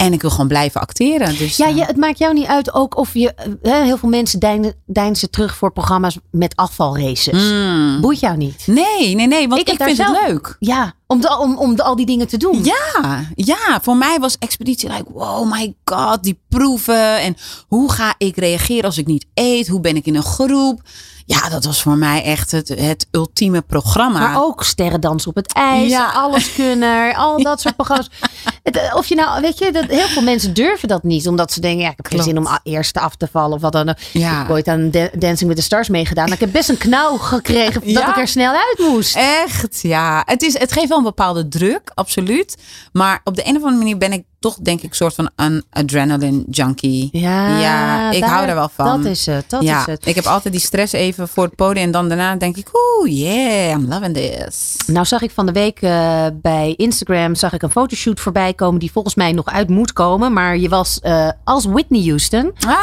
En ik wil gewoon blijven acteren. Dus, Ja, eh, je, het maakt jou niet uit ook of je... eh, heel veel mensen deinen, deinzen terug voor programma's met afvalraces. mm. Boeit jou niet? Nee, nee, nee, want Ik vind het leuk. Ja, om, de, om, om de, al die dingen te doen. Ja, ja, voor mij was expeditie like, wow, my god, die proeven. En hoe ga ik reageren als ik niet eet? Hoe ben ik in een groep? Ja, dat was voor mij echt het, het ultieme programma. Maar ook sterrendans op het ijs, Ja. alles kunnen, al dat soort programma's. Het, eh, Of je nou, weet je, dat, heel veel mensen durven dat niet. Omdat ze denken, ja, ik heb geen zin om eerst af te vallen of wat dan ook. Ja. Ik heb ooit aan Da- Dancing with the Stars meegedaan. maar Ik heb best een knauw gekregen dat Ja? ik er snel uit moest. Echt, ja. Het, is, het geeft wel een bepaalde druk, absoluut. Maar op de een of andere manier ben ik toch, denk ik, soort van een adrenaline junkie. Ja, Ja, ik daar- hou er wel van. Dat is het, dat ja, is het. ik heb altijd die stress even voor het podium. En dan daarna denk ik, oeh, yeah, I'm loving this. Nou zag ik van de week eh, bij Instagram zag ik een fotoshoot voorbij komen die volgens mij nog uit moet komen. Maar je was eh, als Whitney Houston, Ah,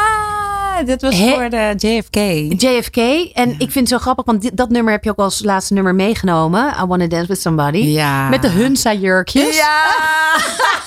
dit was He- voor de JFK. JFK. En ik vind het zo grappig, want dat nummer heb je ook als laatste nummer meegenomen. I Wanna Dance With Somebody. Ja. Met de Hunsa jurkjes. Ja!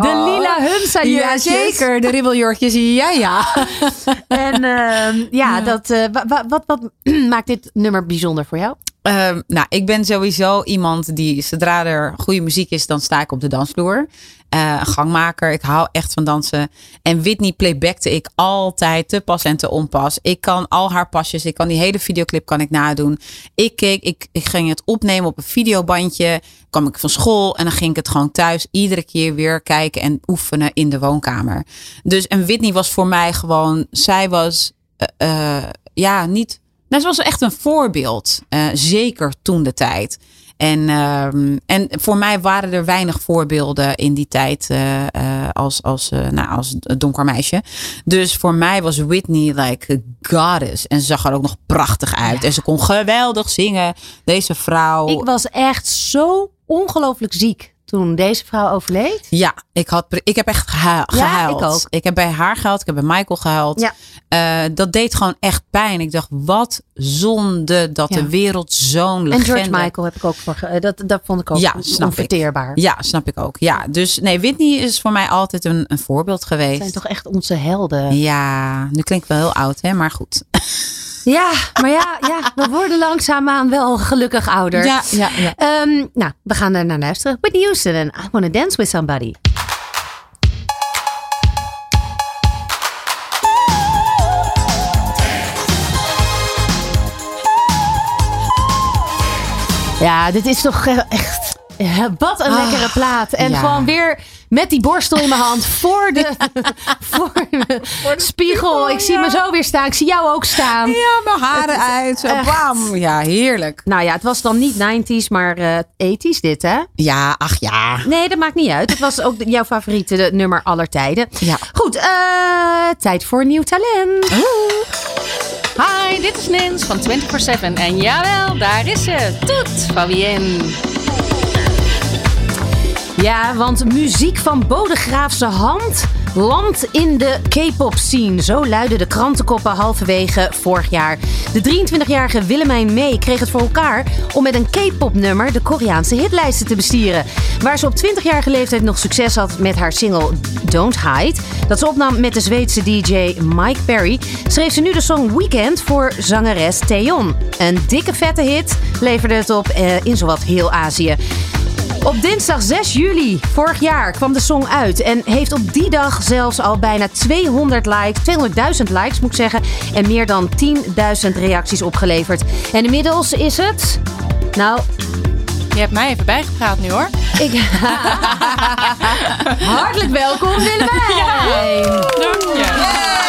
De lila Hunsa Ja, jurkjes. zeker. De ribbeljurkjes. Ja, ja. En ehm, ja, Dat, eh, wa- wa- wat, wat maakt dit nummer bijzonder voor jou? Ehm, nou, ik ben sowieso iemand die, zodra er goede muziek is, dan sta ik op de dansvloer. Eh, een gangmaker. Ik hou echt van dansen. En Whitney playbackte ik altijd te pas en te onpas. Ik kan al haar pasjes. Ik kan die hele videoclip kan ik nadoen. Ik keek, ik, ging het opnemen op een videobandje. Kwam ik van school en dan ging ik het gewoon thuis iedere keer weer kijken en oefenen in de woonkamer. Dus en Whitney was voor mij gewoon, zij was eh, eh, ja niet. Nou, ze was echt een voorbeeld. zeker toen de tijd. En, ehm, en voor mij waren er weinig voorbeelden in die tijd eh, eh, als, als, eh, nou, als donker meisje. Dus voor mij was Whitney like a goddess. En ze zag er ook nog prachtig uit. En ze kon geweldig zingen. Deze vrouw. Ik was echt zo ongelooflijk ziek toen deze vrouw overleed. Ja, ik, had, ik heb echt gehu- Ja, gehuild. ik ook. Ik heb bij haar gehuild. Ik heb bij Michael gehuild. Ja. Eh, dat deed gewoon echt pijn. Ik dacht, wat zonde dat Ja. de wereld zo'n legende... En George Michael heb ik ook voor. eh, Dat, dat vond ik ook Ja, snap ik. onverteerbaar. Ja, snap ik ook. Ja, dus nee, Whitney is voor mij altijd een, een voorbeeld geweest. zijn toch echt onze helden. Ja, nu klinkt wel heel oud, hè? Maar goed. Ja, maar ja, ja, we worden langzaamaan wel gelukkig ouder. Ja, ja, ja. Ehm, nou, we gaan er naar luisteren. Whitney Houston en I Wanna Dance With Somebody. Ja, dit is toch echt. Wat een Ah, lekkere plaat. En ja. gewoon weer met die borstel in mijn hand voor de, voor de spiegel. Ik zie me zo weer staan. Ik zie jou ook staan. Ja, mijn haren uit. Zo, bam. Ja, heerlijk. Nou ja, het was dan niet 90s, maar eh 80s dit, hè? Ja, ach ja. Nee, dat maakt niet uit. Het was ook jouw favoriete nummer aller tijden. Ja. Goed, eh, tijd voor nieuw talent. Hi, dit is Nins van 24-7. En jawel, daar is ze. Toet, Fabienne. Ja, want muziek van Bodegraafse hand landt in de K-pop scene. Zo luiden de krantenkoppen halverwege vorig jaar. De 23-jarige Willemijn May kreeg het voor elkaar om met een K-pop nummer de Koreaanse hitlijsten te bestieren. Waar ze op 20-jarige leeftijd nog succes had met haar single Don't Hide, dat ze opnam met de Zweedse DJ Mike Perry, schreef ze nu de song Weekend voor zangeres Taeyeon. Een dikke vette hit leverde het op eh, in zowat heel Azië. Op dinsdag 6 juli vorig jaar kwam de song uit en heeft op die dag zelfs al bijna 200 likes, 200.000 likes moet ik zeggen, en meer dan 10.000 reacties opgeleverd. En inmiddels is het, nou, Je hebt mij even bijgepraat nu hoor. ik... hartelijk welkom Willemijn. Dank je.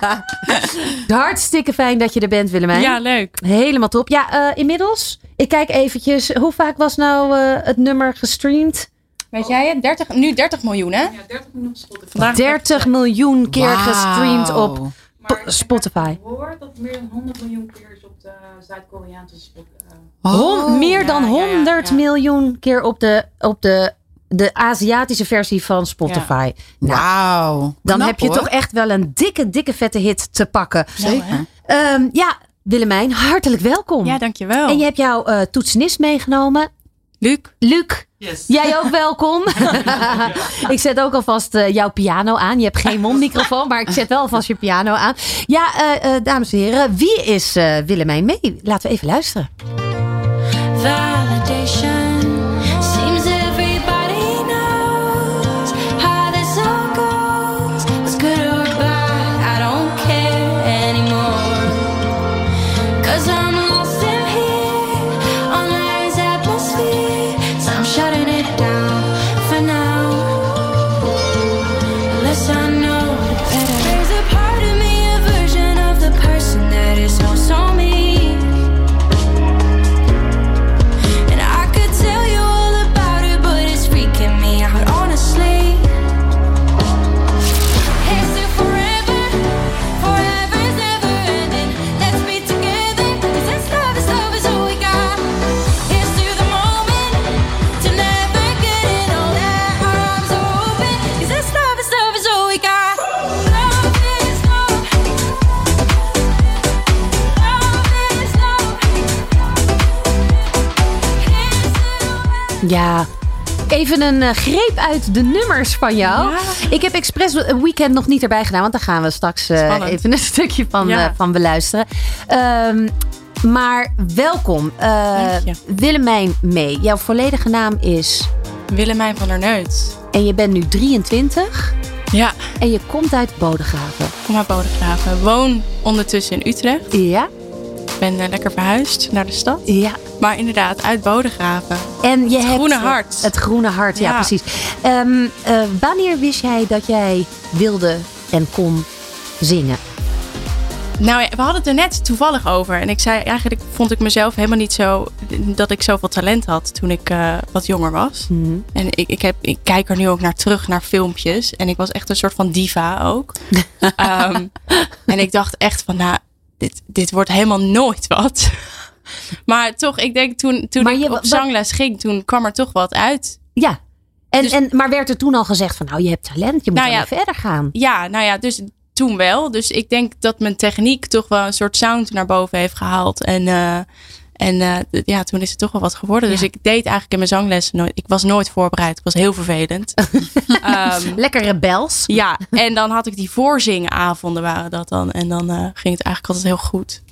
Hartstikke fijn dat je er bent Willemijn. Ja, leuk. Helemaal top. Ja, eh, inmiddels, ik kijk eventjes, hoe vaak was nou eh, het nummer gestreamd? Weet jij het? 30, nu 30 miljoen hè? Ja, 30 miljoen Vandaag 30 miljoen keer gestreamd op Spotify. hoor dat het meer dan 100 miljoen keer is op de Zuid-Koreaanse spot. Oh, Hon- meer dan ja, ja, ja, 100 ja. miljoen keer op de, op de, de Aziatische versie van Spotify. Nou, Wauw. dan Knap, heb je hoor. toch echt wel een dikke, dikke vette hit te pakken. Zeker. Ehm, ja, Willemijn, hartelijk welkom. Ja, dankjewel. En je hebt jouw eh, toetsenist meegenomen. Luc. Luc, jij ook welkom. ik zet ook alvast eh, jouw piano aan. Je hebt geen mondmicrofoon, maar ik zet wel alvast je piano aan. Ja, eh, eh, dames en heren, wie is eh, Willemijn mee? Laten we even luisteren. Validation Ja, even een eh, greep uit de nummers van jou. Ja. Ik heb expres een weekend nog niet erbij gedaan, want daar gaan we straks eh, even een stukje van, Ja. eh, van beluisteren. Ehm, maar welkom. Willemijn Mee. Jouw volledige naam is, Willemijn van der Neut. en je bent nu 23 Ja, en je komt uit Bodegraven. kom uit Bodegraven. Woon ondertussen in Utrecht. Ja, ben eh, lekker verhuisd naar de stad. ja. Maar inderdaad, uit Bodegraven. En je hebt groene hart. Het groene hart, ja, Ja. precies. Ehm, eh, wanneer wist jij dat jij wilde en kon zingen? Nou ja, we hadden het er net toevallig over. En ik zei eigenlijk vond ik mezelf helemaal niet zo dat ik zoveel talent had toen ik eh, wat jonger was. Mhm. En ik, ik, heb, ik kijk er nu ook naar terug naar filmpjes. En ik was echt een soort van diva ook. Ehm, en ik dacht echt van, nou, dit, dit wordt helemaal nooit wat. maar toch, ik denk toen, toen Maar ik je- op zangles ging, toen kwam er toch wat uit. Ja. En, Dus- en, maar werd er toen al gezegd van, nou, je hebt talent, je moet Nou ja. verder gaan. Ja, nou ja, dus toen wel. Dus ik denk dat mijn techniek toch wel een soort sound naar boven heeft gehaald. En, eh, en eh, ja, toen is het toch wel wat geworden. Dus Ja. ik deed eigenlijk in mijn zanglessen nooit. Ik was nooit voorbereid. Ik was heel vervelend. Ehm, Lekker rebels. ja, en dan had ik die voorzingavonden waren dat dan. En dan eh, ging het eigenlijk altijd heel goed.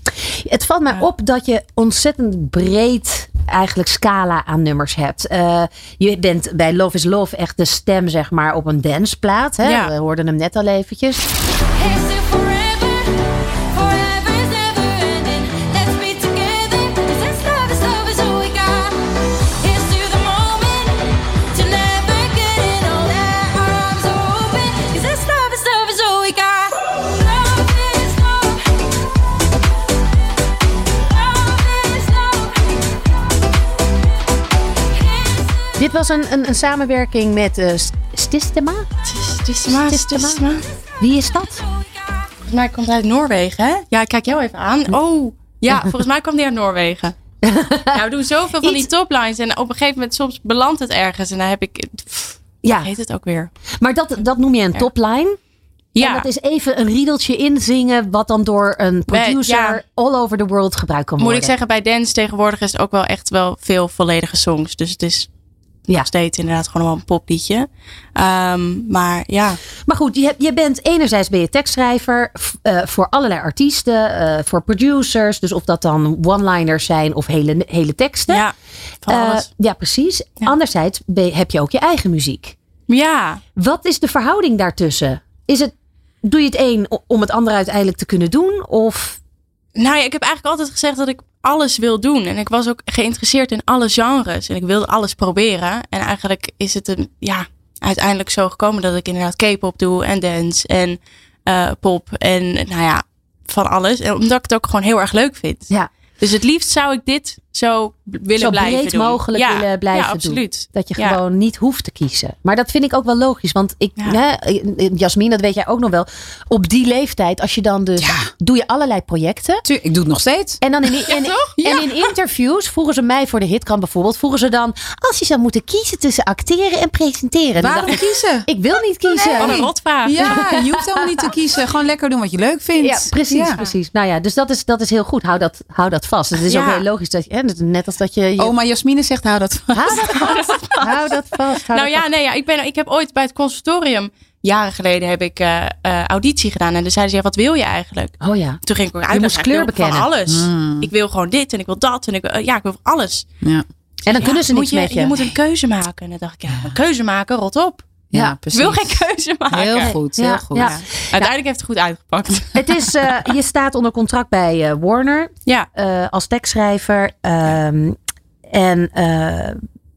Het valt mij op dat je ontzettend breed eigenlijk scala aan nummers hebt. Eh, je bent bij Love is Love echt de stem zeg maar op een danceplaat. Hè? Ja. We hoorden hem net al eventjes. Dit was een, een, een samenwerking met eh, Stistema. Is maar. Wie is dat? Volgens mij komt hij uit Noorwegen, hè? Ja, ik kijk jou even aan. Oh, ja, volgens mij kwam hij uit Noorwegen. Ja, we doen zoveel van die toplines. En op een gegeven moment soms belandt het ergens. En dan heb ik... Pff, Ja, heet het ook weer? maar dat, dat noem je een topline. En Ja, dat is even een riedeltje inzingen, wat dan door een producer ja. all over the world gebruikt kan moet worden. ik zeggen, bij dance tegenwoordig is het ook wel echt wel veel volledige songs. Dus het is Ja. nog steeds inderdaad gewoon wel een popliedje. Ehm, maar ja, Maar goed, je, je bent enerzijds ben je tekstschrijver eh, voor allerlei artiesten, eh, voor producers. Dus of dat dan one-liners zijn of hele, hele teksten. ja, van alles. ja, precies. Ja. Anderzijds ben heb je ook je eigen muziek. Ja, Wat is de verhouding daartussen? Is het, doe je het een om het ander uiteindelijk te kunnen doen? Of Nou ja, ik heb eigenlijk altijd gezegd dat ik alles wil doen. En ik was ook geïnteresseerd in alle genres. En ik wilde alles proberen. En eigenlijk is het een, ja, uiteindelijk zo gekomen dat ik inderdaad K-pop doe en dance en eh, pop en nou ja, van alles. En omdat ik het ook gewoon heel erg leuk vind. ja, Dus het liefst zou ik dit zo willen zo blijven breed doen. mogelijk ja, willen blijven ja, doen? Dat je Ja. gewoon niet hoeft te kiezen. Maar dat vind ik ook wel logisch. Want ik, Ja. hè, Jasmin, dat weet jij ook nog wel. Op die leeftijd, als je dan dus. Doe je allerlei projecten. Tu- Ik doe het nog steeds. En dan in, en, en in interviews vroegen ze mij voor de hitkrant bijvoorbeeld. Vroegen ze dan. Als je zou moeten kiezen tussen acteren en presenteren. Waarom kiezen? ik wil niet kiezen. Wat een rotvraag. Ja, je hoeft helemaal niet te kiezen. Gewoon lekker doen wat je leuk vindt. Ja, precies, Ja. precies. Nou ja, dus dat is, dat is heel goed. Hou dat, hou dat vast. Het is Ja. ook heel logisch dat je, net als dat je. je Oma Jasmine zegt, hou dat vast. hou dat vast. hou dat vast. hou Nou dat ja, nee, ja ik, ben, ik heb ooit bij het conservatorium, jaren geleden, heb ik eh, eh, auditie gedaan. En dan zeiden ze, ja, wat wil je eigenlijk? Oh ja. Toen ging ik ook Je uit. moest kleur bekennen. Van alles. Mm. Ik wil gewoon dit en ik wil dat. En ik, wil- eh, ja, ik wil alles. Ja, En dan Ja, kunnen ze niks je, met je. Je moet een keuze maken. En dan dacht ik, ja, een keuze maken, rot op. ja, precies. Wil geen keuze maken. Heel goed, heel goed. Uiteindelijk heeft het goed uitgepakt. Het is, eh, je staat onder contract bij eh, Warner Ja, eh, als tekstschrijver. Ehm, en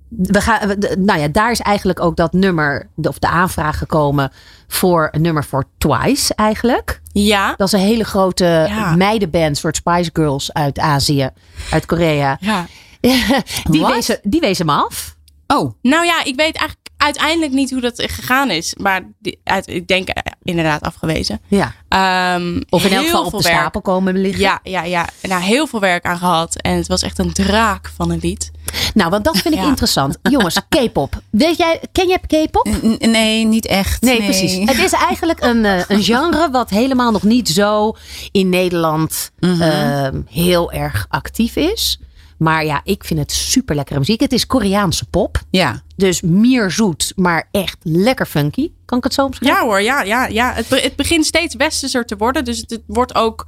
we gaan, nou ja, daar is eigenlijk ook dat nummer, of de aanvraag gekomen voor een nummer voor Twice eigenlijk. ja, Dat is een hele grote Ja. meidenband, soort Spice Girls uit Azië, uit Korea. ja. die, Wat? wezen, die wezen me af. Oh, Nou ja, ik weet eigenlijk uiteindelijk niet hoe dat gegaan is. Maar die, uit, ik denk eh, inderdaad afgewezen. Ja. Ehm, Of in elk heel geval op veel de werk. stapel komen liggen. Ja, ja, ja. Daar heel veel werk aan gehad. En het was echt een draak van een lied. Nou, want dat vind ik Ja. interessant. Jongens, K-pop. Weet jij, ken jij K-pop? nee, niet echt. Nee, precies. Het is eigenlijk een, eh, een genre wat helemaal nog niet zo in Nederland Mhm. ehm, heel erg actief is. Maar ja, ik vind het super lekkere muziek. Het is Koreaanse pop. Ja, Dus meer zoet, maar echt lekker funky. Kan ik het zo omschrijven? Ja hoor, ja, ja, ja. Het, be- het begint steeds westerser te worden. Dus het, het wordt ook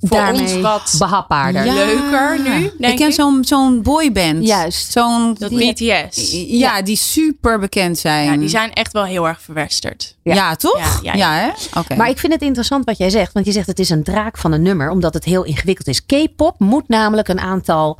voor Daarmee ons wat behapbaarder. Ja. leuker nu, denk ik ken zo'n zo'n boyband. Juist. Zo'n BTS. Ja, die super bekend zijn. Ja, die zijn echt wel heel erg verwesterd. Ja, toch? Ja, Ja, ja, hè? Oké. Maar ik vind het interessant wat jij zegt. Want je zegt het is een draak van een nummer. Omdat het heel ingewikkeld is. K-pop moet namelijk een aantal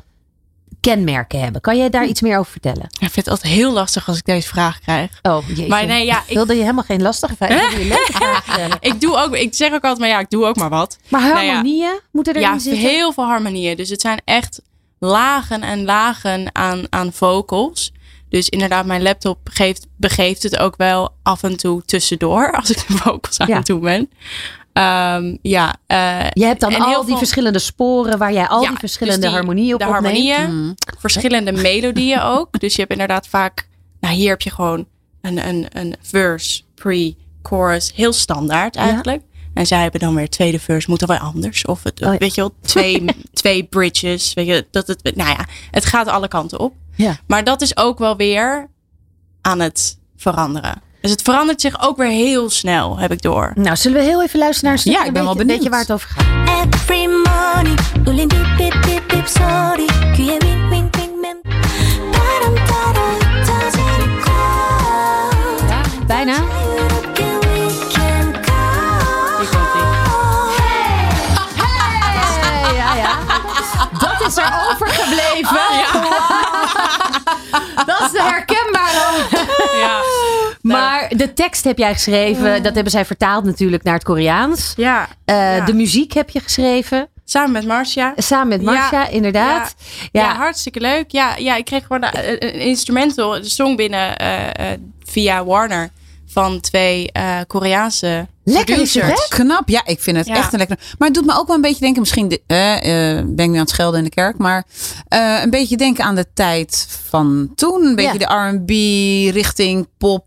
kenmerken hebben. Kan jij daar iets meer over vertellen? Ik vind het altijd heel lastig als ik deze vraag krijg. Oh, jeetje. Maar nee, ja, ik, Wilde je helemaal geen lastige vraag? Ik je ik doe ook, ik zeg ook altijd, maar ja, ik doe ook maar wat. Maar Nou ja. harmonieën moeten erin Ja, zitten? heel veel harmonieën. Dus het zijn echt lagen en lagen aan, aan vocals. Dus inderdaad, mijn laptop geeft, begeeft het ook wel af en toe tussendoor. Als ik de vocals aan Ja. het doen ben. Ehm, ja, eh, Je hebt dan al die veel- verschillende sporen waar jij al Ja, die verschillende dus die- harmonieën op de opneemt. harmonieën, verschillende melodieën ook. Dus je hebt inderdaad vaak, nou hier heb je gewoon een, een, een verse, pre, chorus, heel standaard eigenlijk. En zij hebben dan weer tweede verse, moet dan wel anders. Of het, Oh ja. weet je wel, twee, twee bridges. Weet je, dat het, nou ja, het gaat alle kanten op. Ja. Maar dat is ook wel weer aan het veranderen. Dus het verandert zich ook weer heel snel, heb ik door. Nou, zullen we heel even luisteren naar een Ja, ik ben wel benieuwd. Waar het over gaat? Every morning, doeling Hey, ja, ja. Dat is er overgebleven. Ja. Dat is de herkenning maar de tekst heb jij geschreven. Dat hebben zij vertaald natuurlijk naar het Koreaans. Ja. Eh, Ja. De muziek heb je geschreven. samen met Marcia. Samen met Marcia, Ja, inderdaad. Ja, Ja, hartstikke leuk. Ja, ja, ik kreeg gewoon een instrumental, de song binnen eh, eh, via Warner van twee eh, Koreaanse Lekker is het? Knap, ja, ik vind het Ja. echt een lekker. Maar het doet me ook wel een beetje denken, misschien de- eh, eh, ben ik nu aan het schelden in de kerk, maar eh, een beetje denken aan de tijd van toen. Een beetje de R&B richting pop.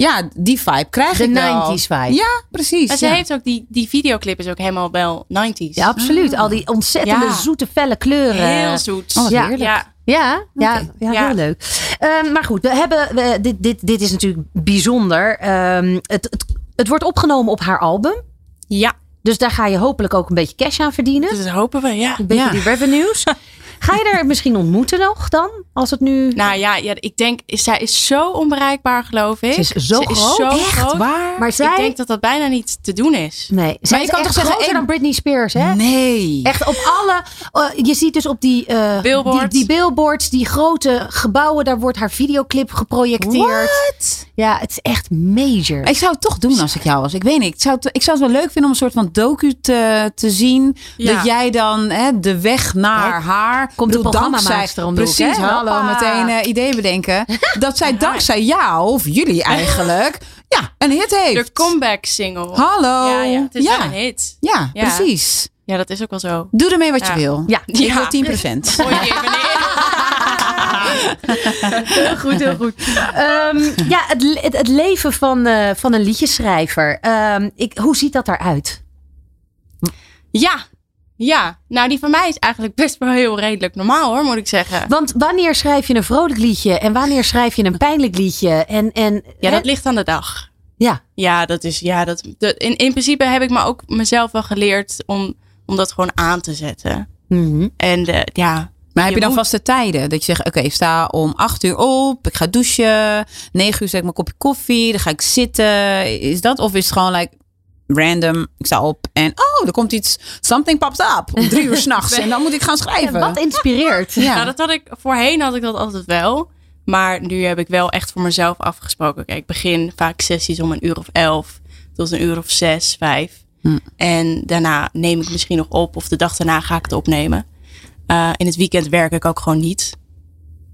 Ja, die vibe krijg De ik wel. 90s vibe. Ja, precies. En ze ja. heeft ook die, die videoclip is ook helemaal wel 90s. Ja, absoluut. Al die ontzettende Ja. zoete felle kleuren. Heel zoet. Oh, Ja. heerlijk. Ja, Ja, ja, Oké. ja, Ja. heel leuk. Ehm, maar goed, we hebben, we, dit, dit, dit is natuurlijk bijzonder. Ehm, het, het, het wordt opgenomen op haar album. ja, Dus daar ga je hopelijk ook een beetje cash aan verdienen. dus dat hopen we, ja. Een beetje Ja. die revenues. Ga je er misschien ontmoeten nog dan? Als het nu... Nou ja, ja, ik denk, zij is zo onbereikbaar, geloof ik. Ze is zo groot? zo Echt groot. Waar? maar zij... Ik denk dat dat bijna niet te doen is. Nee, zij je is kan echt toch zeggen, groter dan Britney Spears, hè? Nee. Echt op alle. eh, je ziet dus op die, eh, Billboards. die, die billboards, die grote gebouwen, daar wordt haar videoclip geprojecteerd. What? Ja, het is echt major. Ik zou het toch doen als ik jou was. Ik weet niet. Ik zou het, ik zou het wel leuk vinden om een soort van docu te, te zien. Ja. Dat jij dan hè, de weg naar haar. Komt de programmamaakster om de hoek, Precies, hè? hallo. Hoppa. Meteen eh, ideeën bedenken. Dat zij dankzij jou, of jullie eigenlijk, ja, een hit heeft. De comeback single. Hallo. Ja, ja, het is ja. een hit. Ja, Ja. precies. Ja, dat is ook wel zo. Doe ermee wat Ja. je wil. Ja. Ik wil 10%. Gooi je even neer. Heel goed, heel goed. Ehm, ja, het, het, het leven van, eh, van een liedjeschrijver. Ehm, ik, hoe ziet dat eruit? Ja, ja. Nou, die van mij is eigenlijk best wel heel redelijk normaal hoor, moet ik zeggen. Want wanneer schrijf je een vrolijk liedje en wanneer schrijf je een pijnlijk liedje? En, en, Ja, hè? dat ligt aan de dag. ja. Ja, dat is, ja, dat, dat, in, in principe heb ik me ook mezelf wel geleerd om, om dat gewoon aan te zetten. Mhm. En de, ja. Maar heb je dan moet- vaste tijden? Dat je zegt, oké, ik sta om acht uur op. Ik ga douchen. Negen uur zet ik mijn kopje koffie. Dan ga ik zitten. Is dat? Of is het gewoon like random? Ik sta op en oh, er komt iets. Something pops up. Om drie uur s'nachts. En dan moet ik gaan schrijven. Wat inspireert. Ja. Nou, dat had ik, voorheen had ik dat altijd wel. Maar nu heb ik wel echt voor mezelf afgesproken. Kijk, ik begin vaak sessies om een uur of elf tot een uur of zes, vijf. Hm. En daarna neem ik misschien nog op of de dag daarna ga ik het opnemen. Eh, in het weekend werk ik ook gewoon niet.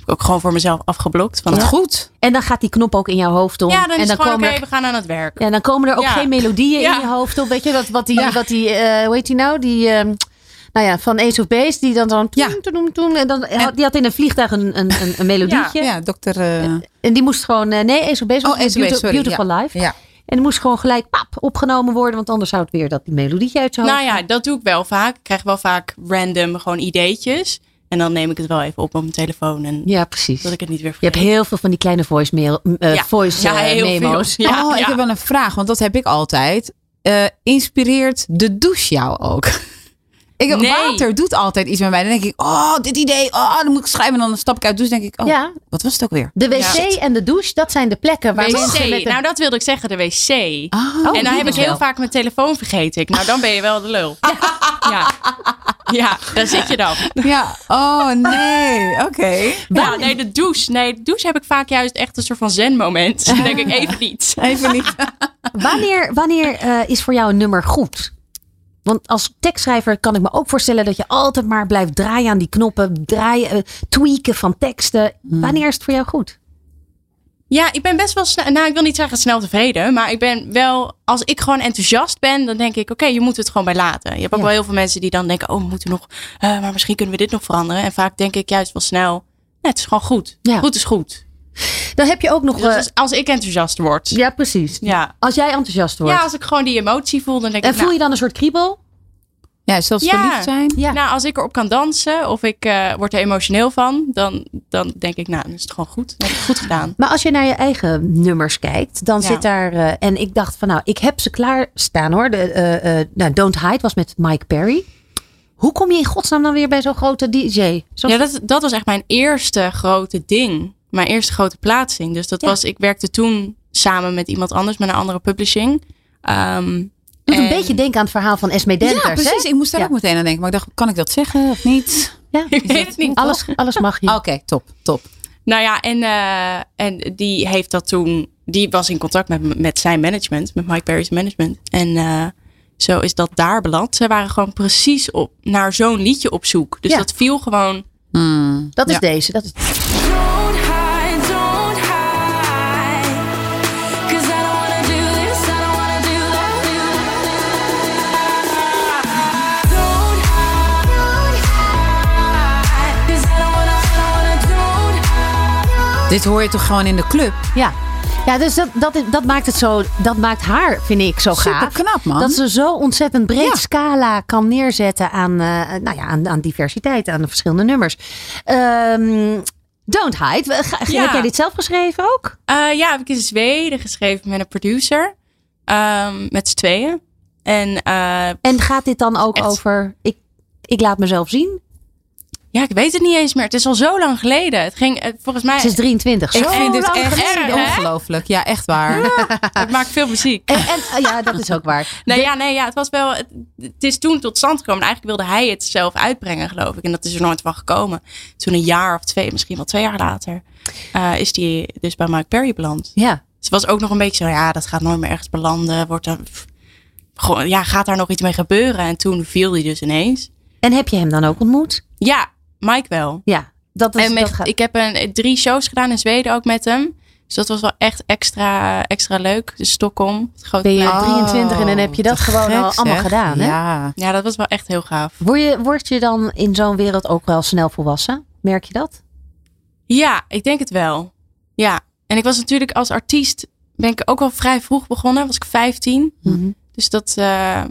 Ook gewoon voor mezelf afgeblokt. Van, ja, goed. En dan gaat die knop ook in jouw hoofd om. dan is en het dan komen oké, er, we gaan aan het werk. ja, dan komen er ook Ja. geen melodieën Ja. in je hoofd op. Weet je, dat, wat die, Ja. wat die eh, hoe heet die nou? Die, ehm, nou ja, van Ace of Base, die dan Ja. toem, toem, toem, en dan die had in een vliegtuig een, een, een, een melodietje. Ja, dokter. eh, En die moest gewoon, eh, nee, Ace of Base Oh, Ace of Base, Beautiful, sorry, Beautiful ja. Life. ja. En die moest gewoon gelijk pap, opgenomen worden, want anders zou het weer dat die melodietje uit zijn hoofd. Nou ja, dat doe ik wel vaak. Ik krijg wel vaak random gewoon ideetjes. En dan neem ik het wel even op op mijn telefoon. En Ja, precies. dat ik het niet weer Je hebt vergeet. heel veel van die kleine voice, mail, eh, Ja. voice Ja, eh, heel veel. memo's. Ja, oh, ik heb wel een vraag, want dat heb ik altijd. Eh, inspireert de douche jou ook? Ik, Nee. Water doet altijd iets met mij. Dan denk ik, oh, dit idee, oh, dan moet ik schrijven. En dan stap ik uit de douche denk ik, oh, Ja, wat was het ook weer? de wc en de douche, dat zijn de plekken waar mensen met Nou, dat wilde ik zeggen, de wc. Oh, en dan die heb ik heel wel. vaak mijn telefoon vergeten. Ik, nou, dan ben je wel de lul. Ja, ja daar zit je dan. Ja, oh nee, oké. Ja, nee, de douche. Nee, de douche heb ik vaak juist echt een soort van zen-moment. Dan denk ik even niet. Even niet. Wanneer, wanneer eh, is voor jou een nummer goed? Want als tekstschrijver kan ik me ook voorstellen dat je altijd maar blijft draaien aan die knoppen, draaien, eh, tweaken van teksten. Hmm. Wanneer is het voor jou goed? Ja, ik ben best wel snel. Nou, ik wil niet zeggen snel tevreden. Maar ik ben wel. Als ik gewoon enthousiast ben, dan denk ik: oké, je moet het gewoon bij laten. Je hebt ook Ja. wel heel veel mensen die dan denken: oh, we moeten nog. eh, maar misschien kunnen we dit nog veranderen. En vaak denk ik juist wel snel: nee, het is gewoon goed. Ja. Goed is goed. Dan heb je ook nog. Dus eh, als, ik enthousiast word. ja, precies. Ja. Als jij enthousiast wordt. Ja, als ik gewoon die emotie voel, dan denk en ik. voel nou, je dan een soort kriebel? Ja, zelfs Ja. verliefd zijn. Ja. Nou, als ik erop kan dansen of ik eh, word er emotioneel van, dan, dan denk ik, nou, dan is het gewoon goed. Dan heb ik goed gedaan. Maar als je naar je eigen nummers kijkt, dan Ja. zit daar. eh, en ik dacht van nou, ik heb ze klaar staan hoor. De, eh, eh, nou, Don't Hide was met Mike Perry. Hoe kom je in godsnaam dan weer bij zo'n grote DJ? Zo Ja, dat, dat was echt mijn eerste grote ding. Mijn eerste grote plaatsing. Dus dat Ja. was, ik werkte toen samen met iemand anders, met een andere publishing. Ehm, doet een en- beetje denken aan het verhaal van Esme Denters. Ja, precies. hè? Ik moest daar Ja. ook meteen aan denken. Maar ik dacht, kan ik dat zeggen of niet? Ja. Ik weet het niet. Alles, alles mag je. Oké, top, top. Nou ja, en, eh, en die heeft dat toen. Die was in contact met, met zijn management, met Mike Perry's management. En eh, zo is dat daar beland. Ze waren gewoon precies op, naar zo'n liedje op zoek. Dus Ja. dat viel gewoon. Hmm. Dat is Ja. deze. Dat is... Dit hoor je toch gewoon in de club? Ja. Ja, dus dat, dat, is- dat maakt het zo. Dat maakt haar, vind ik, zo Super gaaf. knap, man. Dat ze zo ontzettend breed Ja. scala kan neerzetten aan, eh, nou ja, aan, aan diversiteit, aan de verschillende nummers. Ehm, Don't Hide. Ga- Ja. Heb jij dit zelf geschreven ook? Eh, ja, heb ik in Zweden geschreven met een producer. Ehm, met z'n tweeën. En eh, En gaat dit dan ook Echt. over. Ik, ik laat mezelf zien? Ja, ik weet het niet eens meer. Het is al zo lang geleden. Het ging volgens mij. Ze is 23. Ik vind dit lang echt ongelooflijk. Ja, echt waar. Ik maak veel muziek. En, en, oh ja, dat is ook waar. Nee, De- ja, nee, ja, het was wel. Het, het is toen tot stand gekomen. En Eigenlijk wilde hij het zelf uitbrengen, geloof ik. En dat is er nooit van gekomen. Toen een jaar of twee, misschien wel twee jaar later, eh, is die dus bij Mike Perry beland. ja. Het was ook nog een beetje zo, ja, dat gaat nooit meer ergens belanden. Wordt er, pff, gewoon, ja, gaat daar nog iets mee gebeuren? En toen viel hij dus ineens. En heb je hem dan ook ontmoet? Ja, Mike wel. Ja. Dat is, en met- dat gaat- ik heb een, drie shows gedaan in Zweden ook met hem. Dus dat was wel echt extra, extra leuk. Dus Stockholm, het grote Ben je plein. 23 en dan heb je dat te gewoon gek, al allemaal zeg. gedaan, hè? Ja. Ja, dat was wel echt heel gaaf. Word je, word je dan in zo'n wereld ook wel snel volwassen? Merk je dat? Ja, ik denk het wel. Ja. En ik was natuurlijk als artiest, ben ik ook al vrij vroeg begonnen. Was ik 15. Mhm. Dus dat, eh,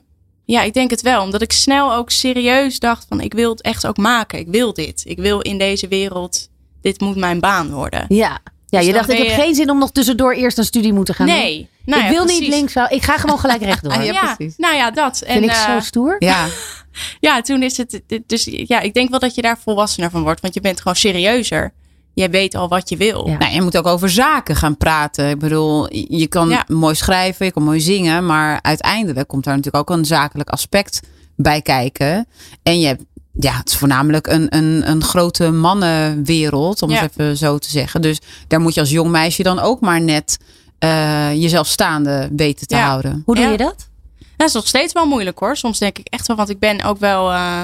ja, ik denk het wel. Omdat ik snel ook serieus dacht van, ik wil het echt ook maken. Ik wil dit. Ik wil in deze wereld, dit moet mijn baan worden. Ja. Ja, Dus je dacht, ik heb geen zin om nog tussendoor eerst een studie moeten gaan doen. Nee. Nou ik ja, wil niet links, wel. ik ga gewoon gelijk rechtdoor. Vind ja. precies. Nou ja, dat. En, ik eh, zo stoer. Ja. ja, toen is het, dus ja, ik denk wel dat je daar volwassener van wordt. Want je bent gewoon serieuzer. Jij weet al wat je wil. Ja. Nou, je moet ook over zaken gaan praten. Ik bedoel, je kan Ja. mooi schrijven, je kan mooi zingen, maar uiteindelijk komt daar natuurlijk ook een zakelijk aspect bij kijken. En je hebt, ja, het is voornamelijk een, een, een grote mannenwereld, om Ja. het even zo te zeggen. Dus daar moet je als jong meisje dan ook maar net eh, jezelf staande weten te Ja. houden. Hoe doe Ja. je dat? Dat is nog steeds wel moeilijk hoor. Soms denk ik echt wel, want ik ben ook wel eh,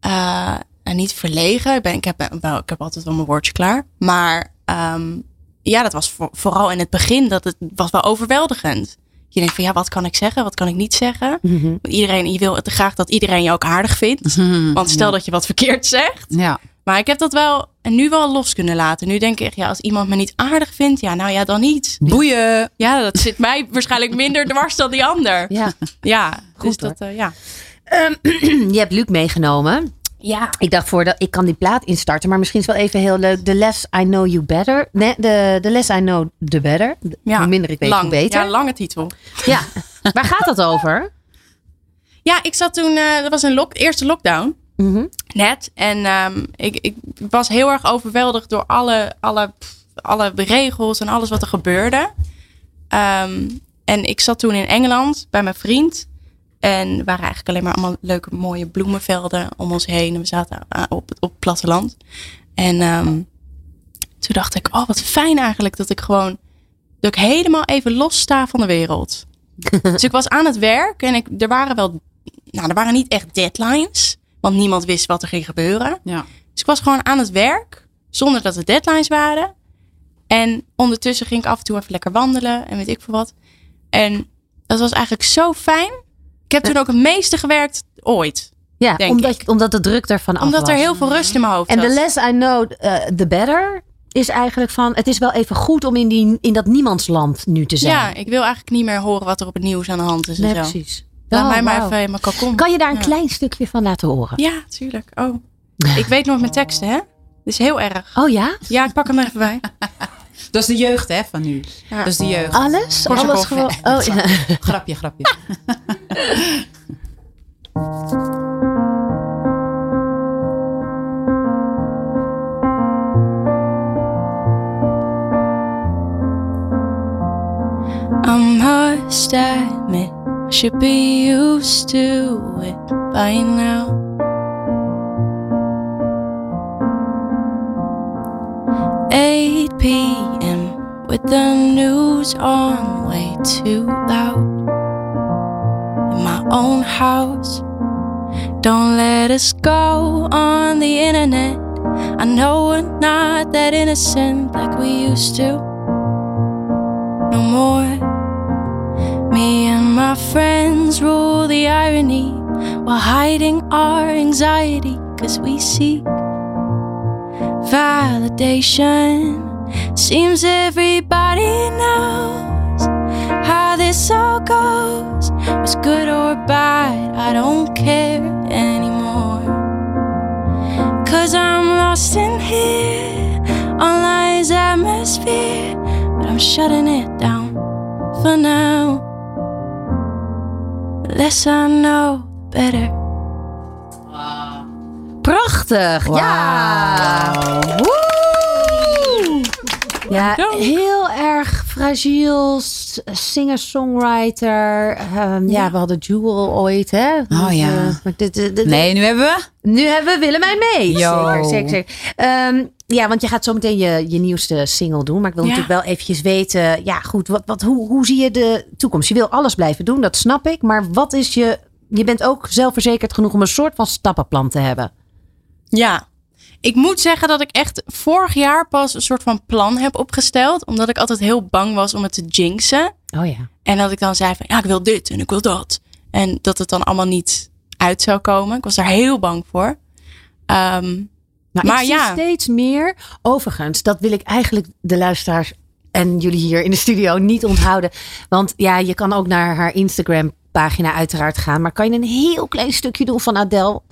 eh, niet verlegen. Ik, ben, ik, heb, wel, ik heb altijd wel mijn woordje klaar. Maar ehm, ja, dat was voor- vooral in het begin, dat het was wel overweldigend. Je denkt van ja, wat kan ik zeggen? Wat kan ik niet zeggen? Mhm. Iedereen, je wil het graag dat iedereen je ook aardig vindt. Want stel dat je wat verkeerd zegt. Ja. Maar ik heb dat wel en nu wel los kunnen laten. Nu denk ik ja, als iemand me niet aardig vindt, ja, nou ja, dan niet. Boeien. Ja, dat zit mij waarschijnlijk minder dwars dan die ander. Ja. Ja, Goed, dus dat, eh, ja. Je hebt Luc meegenomen. Ja. Ik dacht voor dat ik kan die plaat instarten, maar misschien is wel even heel leuk. The less I know you better. Nee, the, the less I know the better. Ja, Hoe minder ik weet, lang. hoe beter. Ja, lange titel. Ja. Waar gaat dat over? Ja, ik zat toen, eh, dat was een lock, eerste lockdown. Mhm. Net. En ehm, ik, ik was heel erg overweldigd door alle, alle, pff, alle regels en alles wat er gebeurde. Ehm, en ik zat toen in Engeland bij mijn vriend. En er waren eigenlijk alleen maar allemaal leuke mooie bloemenvelden om ons heen. En we zaten aan- op, het- op het platteland. En ehm, toen dacht ik, oh wat fijn eigenlijk dat ik gewoon, dat ik helemaal even los sta van de wereld. dus ik was aan het werk en ik, er waren wel, nou er waren niet echt deadlines. Want niemand wist wat er ging gebeuren. Ja. Dus ik was gewoon aan het werk, zonder dat er deadlines waren. En ondertussen ging ik af en toe even lekker wandelen en weet ik veel wat. En dat was eigenlijk zo fijn. Ik heb toen ook het meeste gewerkt ooit. Ja, omdat, ik. omdat de druk ervan af Omdat er heel veel rust in mijn hoofd En the less I know, uh, the better. Is eigenlijk van, het is wel even goed om in, die, in dat niemandsland nu te zijn. Ja, ik wil eigenlijk niet meer horen wat er op het nieuws aan de hand is. nee, en zo. precies. Laat Oh, mij maar even in mijn. Kan je daar een Ja. klein stukje van laten horen? Ja, tuurlijk. Oh. Ik weet nooit mijn teksten, hè? Dat is heel erg. Oh ja? Ja, ik pak hem er even bij. Dat is de jeugd hè, van nu. Ja. Dat is de jeugd. Alles? Korsakoff. Alles gewoon. Oh ja. Grapje, grapje. I must admit, I should be used to it by now. 8 p.m. with the news on way too loud. In my own house. Don't let us go on the internet. I know we're not that innocent like we used to. No more. Me and my friends rule the irony while hiding our anxiety because we seek validation. Seems everybody knows how this all goes. Was good or bad, I don't care anymore. Cause I'm lost in here, on life's atmosphere. But I'm shutting it down for now. The less I know, the better. Prachtig. Ja. Woe! Ja, heel erg fragiel. Singer-songwriter. Ehm, ja. we hadden Jewel ooit, hè? Oh, ja. Eh, maar dit- dit- dit- Nee, nu hebben we. Nu hebben we Willemijn mee. Yo. Zeker, zeker, zeker. Ehm, ja, want je gaat zo meteen je, je nieuwste single doen. Maar ik wil Ja. natuurlijk wel eventjes weten... Ja, goed, wat, wat, hoe, hoe zie je de toekomst? Je wil alles blijven doen, dat snap ik. Maar wat is je... Je bent ook zelfverzekerd genoeg om een soort van stappenplan te hebben. Ja. Ik moet zeggen dat ik echt vorig jaar pas een soort van plan heb opgesteld. Omdat ik altijd heel bang was om het te jinxen. Oh ja. En dat ik dan zei van ja, ik wil dit en ik wil dat. En dat het dan allemaal niet uit zou komen. Ik was daar heel bang voor. Ehm, Nou, Maar ik zie ja. steeds meer. Overigens, dat wil ik eigenlijk de luisteraars en jullie hier in de studio niet onthouden. Want ja, je kan ook naar haar Instagram pagina uiteraard gaan. Maar kan je een heel klein stukje doen van Adele?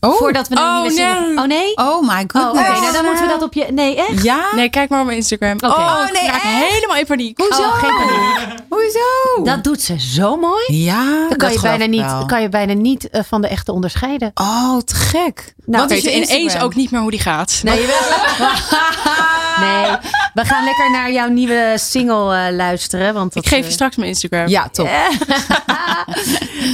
Oh, Voordat we naar Oh, nieuwe nee. Oh nee? oh my Oh, oké. goodness. Nou, dan moeten we dat op je... Nee, echt? Ja? nee, kijk maar op mijn Instagram. Oké. Oh, Oh, nee, raak helemaal in paniek. Oh, geen paniek. Hoezo? Dat doet ze zo mooi. ja, Dan kan, je bijna, ik niet, wel. kan je bijna niet van de echte onderscheiden. Oh, te gek. Nou, Wat Ik is je weet ineens ook niet meer hoe die gaat. Nee, je nee, we gaan lekker naar jouw nieuwe single eh, luisteren. Want dat, ik geef eh, je straks mijn Instagram. Ja, top.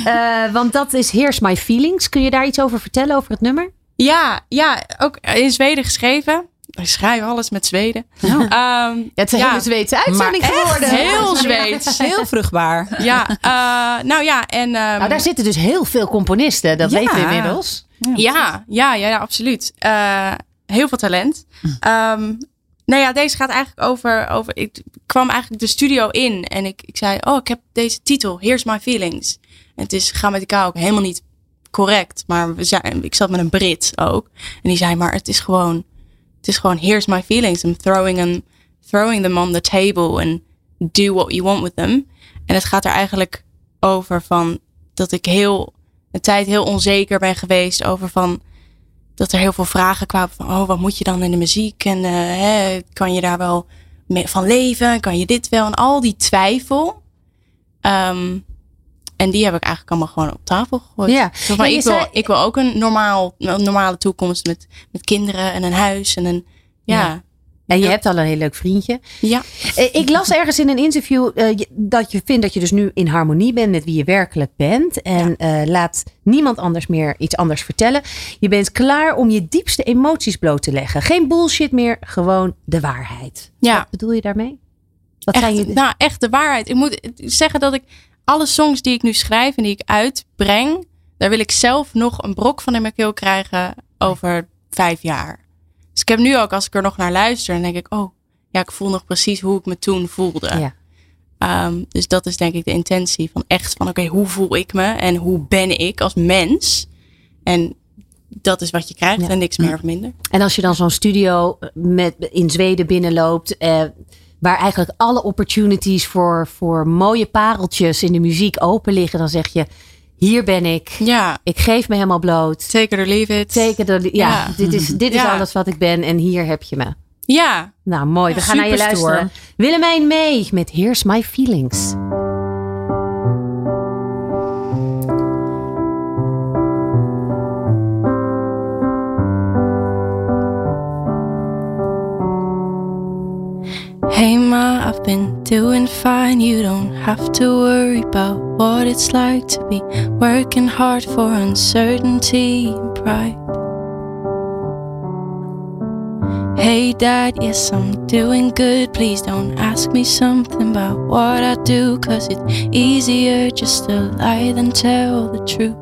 Eh, want dat is Here's My Feelings. Kun je daar iets over vertellen, over het nummer? Ja, ja, ook in Zweden geschreven. Ik schrijf alles met Zweden. Ehm, Ja, het is een Ja. hele Zweedse uitzending Maar echt geworden. heel Zweeds. Heel vruchtbaar. Ja, eh, nou ja, en ehm, Nou, daar zitten dus heel veel componisten. Dat Ja. weten we inmiddels. ja, ja, ja, ja, absoluut. Eh, heel veel talent. Ehm, nou ja, deze gaat eigenlijk over, over. Ik kwam eigenlijk de studio in en ik, ik zei: Oh, ik heb deze titel, Here's My Feelings. En het is grammaticaal ook helemaal niet correct. Maar we zijn, ik zat met een Brit ook. En die zei: Maar het is gewoon, het is gewoon Here's My Feelings. I'm throwing them, throwing them on the table and do what you want with them. En het gaat er eigenlijk over van dat ik heel een tijd heel onzeker ben geweest over van dat er heel veel vragen kwamen van oh wat moet je dan in de muziek? En eh, hè, kan je daar wel mee van leven? Kan je dit wel? En al die twijfel Ehm, en die heb ik eigenlijk allemaal gewoon op tafel gegooid. Ja. Zo van, Ja, je ik, wil, zei- ik wil ook een, normaal, een normale toekomst met, met kinderen en een huis en een ja, En je hebt al een heel leuk vriendje. ja. Eh, Ik las ergens in een interview eh, dat je vindt dat je dus nu in harmonie bent met wie je werkelijk bent. En eh, laat niemand anders meer iets anders vertellen. Je bent klaar om je diepste emoties bloot te leggen. Geen bullshit meer, gewoon de waarheid. ja. Wat bedoel je daarmee? Wat echt, zijn je... nou, echt de waarheid. Ik moet zeggen dat ik alle songs die ik nu schrijf en die ik uitbreng, daar wil ik zelf nog een brok van in mijn keel krijgen over vijf jaar. Ik heb nu ook, als ik er nog naar luister, dan denk ik, oh, ja, ik voel nog precies hoe ik me toen voelde. Ja. Ehm, dus dat is denk ik de intentie van echt van, oké, hoe voel ik me en hoe ben ik als mens? En dat is wat je krijgt Ja. en niks meer of minder. En als je dan zo'n studio met, in Zweden binnenloopt, eh, waar eigenlijk alle opportunities voor, voor mooie pareltjes in de muziek open liggen, dan zeg je: Hier ben ik. Ja, Ik geef me helemaal bloot. take it or leave it. De, ja, Ja. dit is, dit is Ja. alles wat ik ben en hier heb je me. Ja, Nou, mooi. We gaan naar je luisteren. Willemijn mee met Here's My Feelings. Hey ma, I've been doing fine. You don't have to worry about what it's like to be working hard for uncertainty and pride. Hey dad, yes, I'm doing good. Please don't ask me something about what I do, cause it's easier just to lie than tell the truth.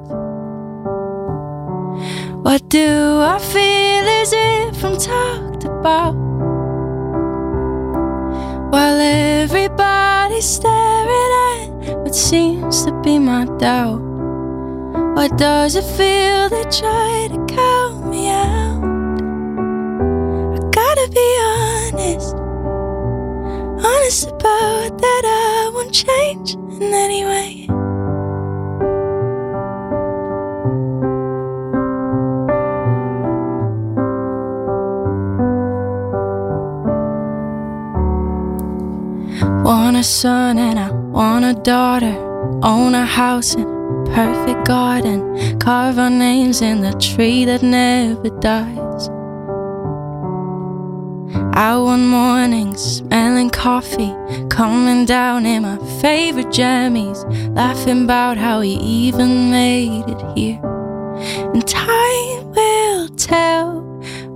What do I feel as if I'm talked about? While everybody's staring at what seems to be my doubt. Why does it feel they try to count me out? I gotta be honest, honest about that I won't change in any way. A son and I want a daughter. Own a house and a perfect garden. Carve our names in the tree that never dies. Out one morning, smelling coffee, coming down in my favorite jammies, laughing about how he even made it here. And time will tell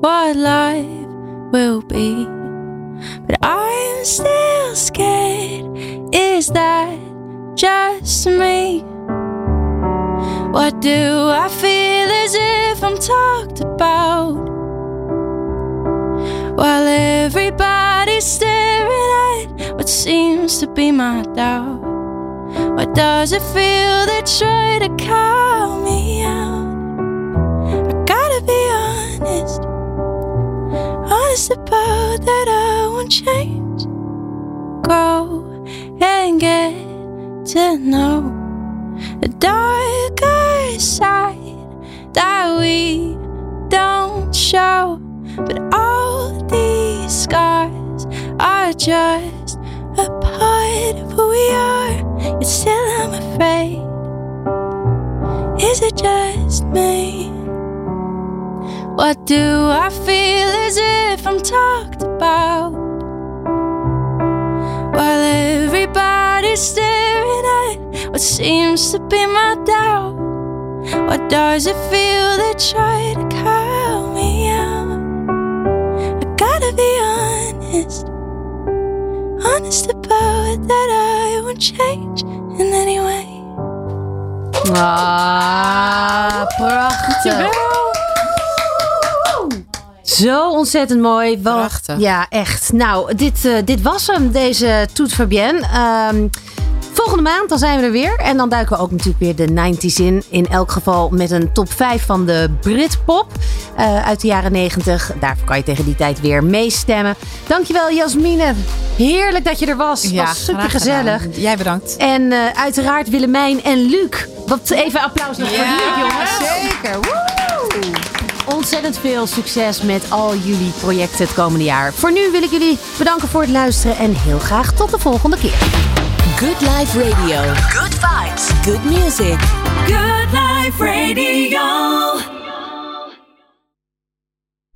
what life will be. But I'm still. Is that just me? What do I feel as if I'm talked about? While everybody's staring at what seems to be my doubt. Why does it feel they try to call me out? I gotta be honest honest about that I won't change. Grow and get to know the darker side that we don't show. But all these scars are just a part of who we are. Yet still, I'm afraid. Is it just me? What do I feel as if I'm talked about? Everybody's staring at what seems to be my doubt. What does it feel they try to count me out? I gotta be honest, honest about that I won't change in any way. Ah, prachtig. Zo ontzettend mooi. Wat- Prachtig. Ja, echt. Nou, dit, eh, dit was hem, deze Toet Fabienne. Ehm, volgende maand dan zijn we er weer. En dan duiken we ook natuurlijk weer de 90s in. In elk geval met een top 5 van de Britpop eh, uit de jaren 90. Daarvoor kan je tegen die tijd weer meestemmen. Dankjewel Jasmine. Heerlijk dat je er was. Het was super gezellig. Jij bedankt. En eh, uiteraard Willemijn en Luc. Wat even applaus nog voor Luc, jongens. zeker. Woe! Ontzettend veel succes met al jullie projecten het komende jaar. Voor nu wil ik jullie bedanken voor het luisteren en heel graag tot de volgende keer. Good Life Radio. Good vibes. Good music. Good Life Radio.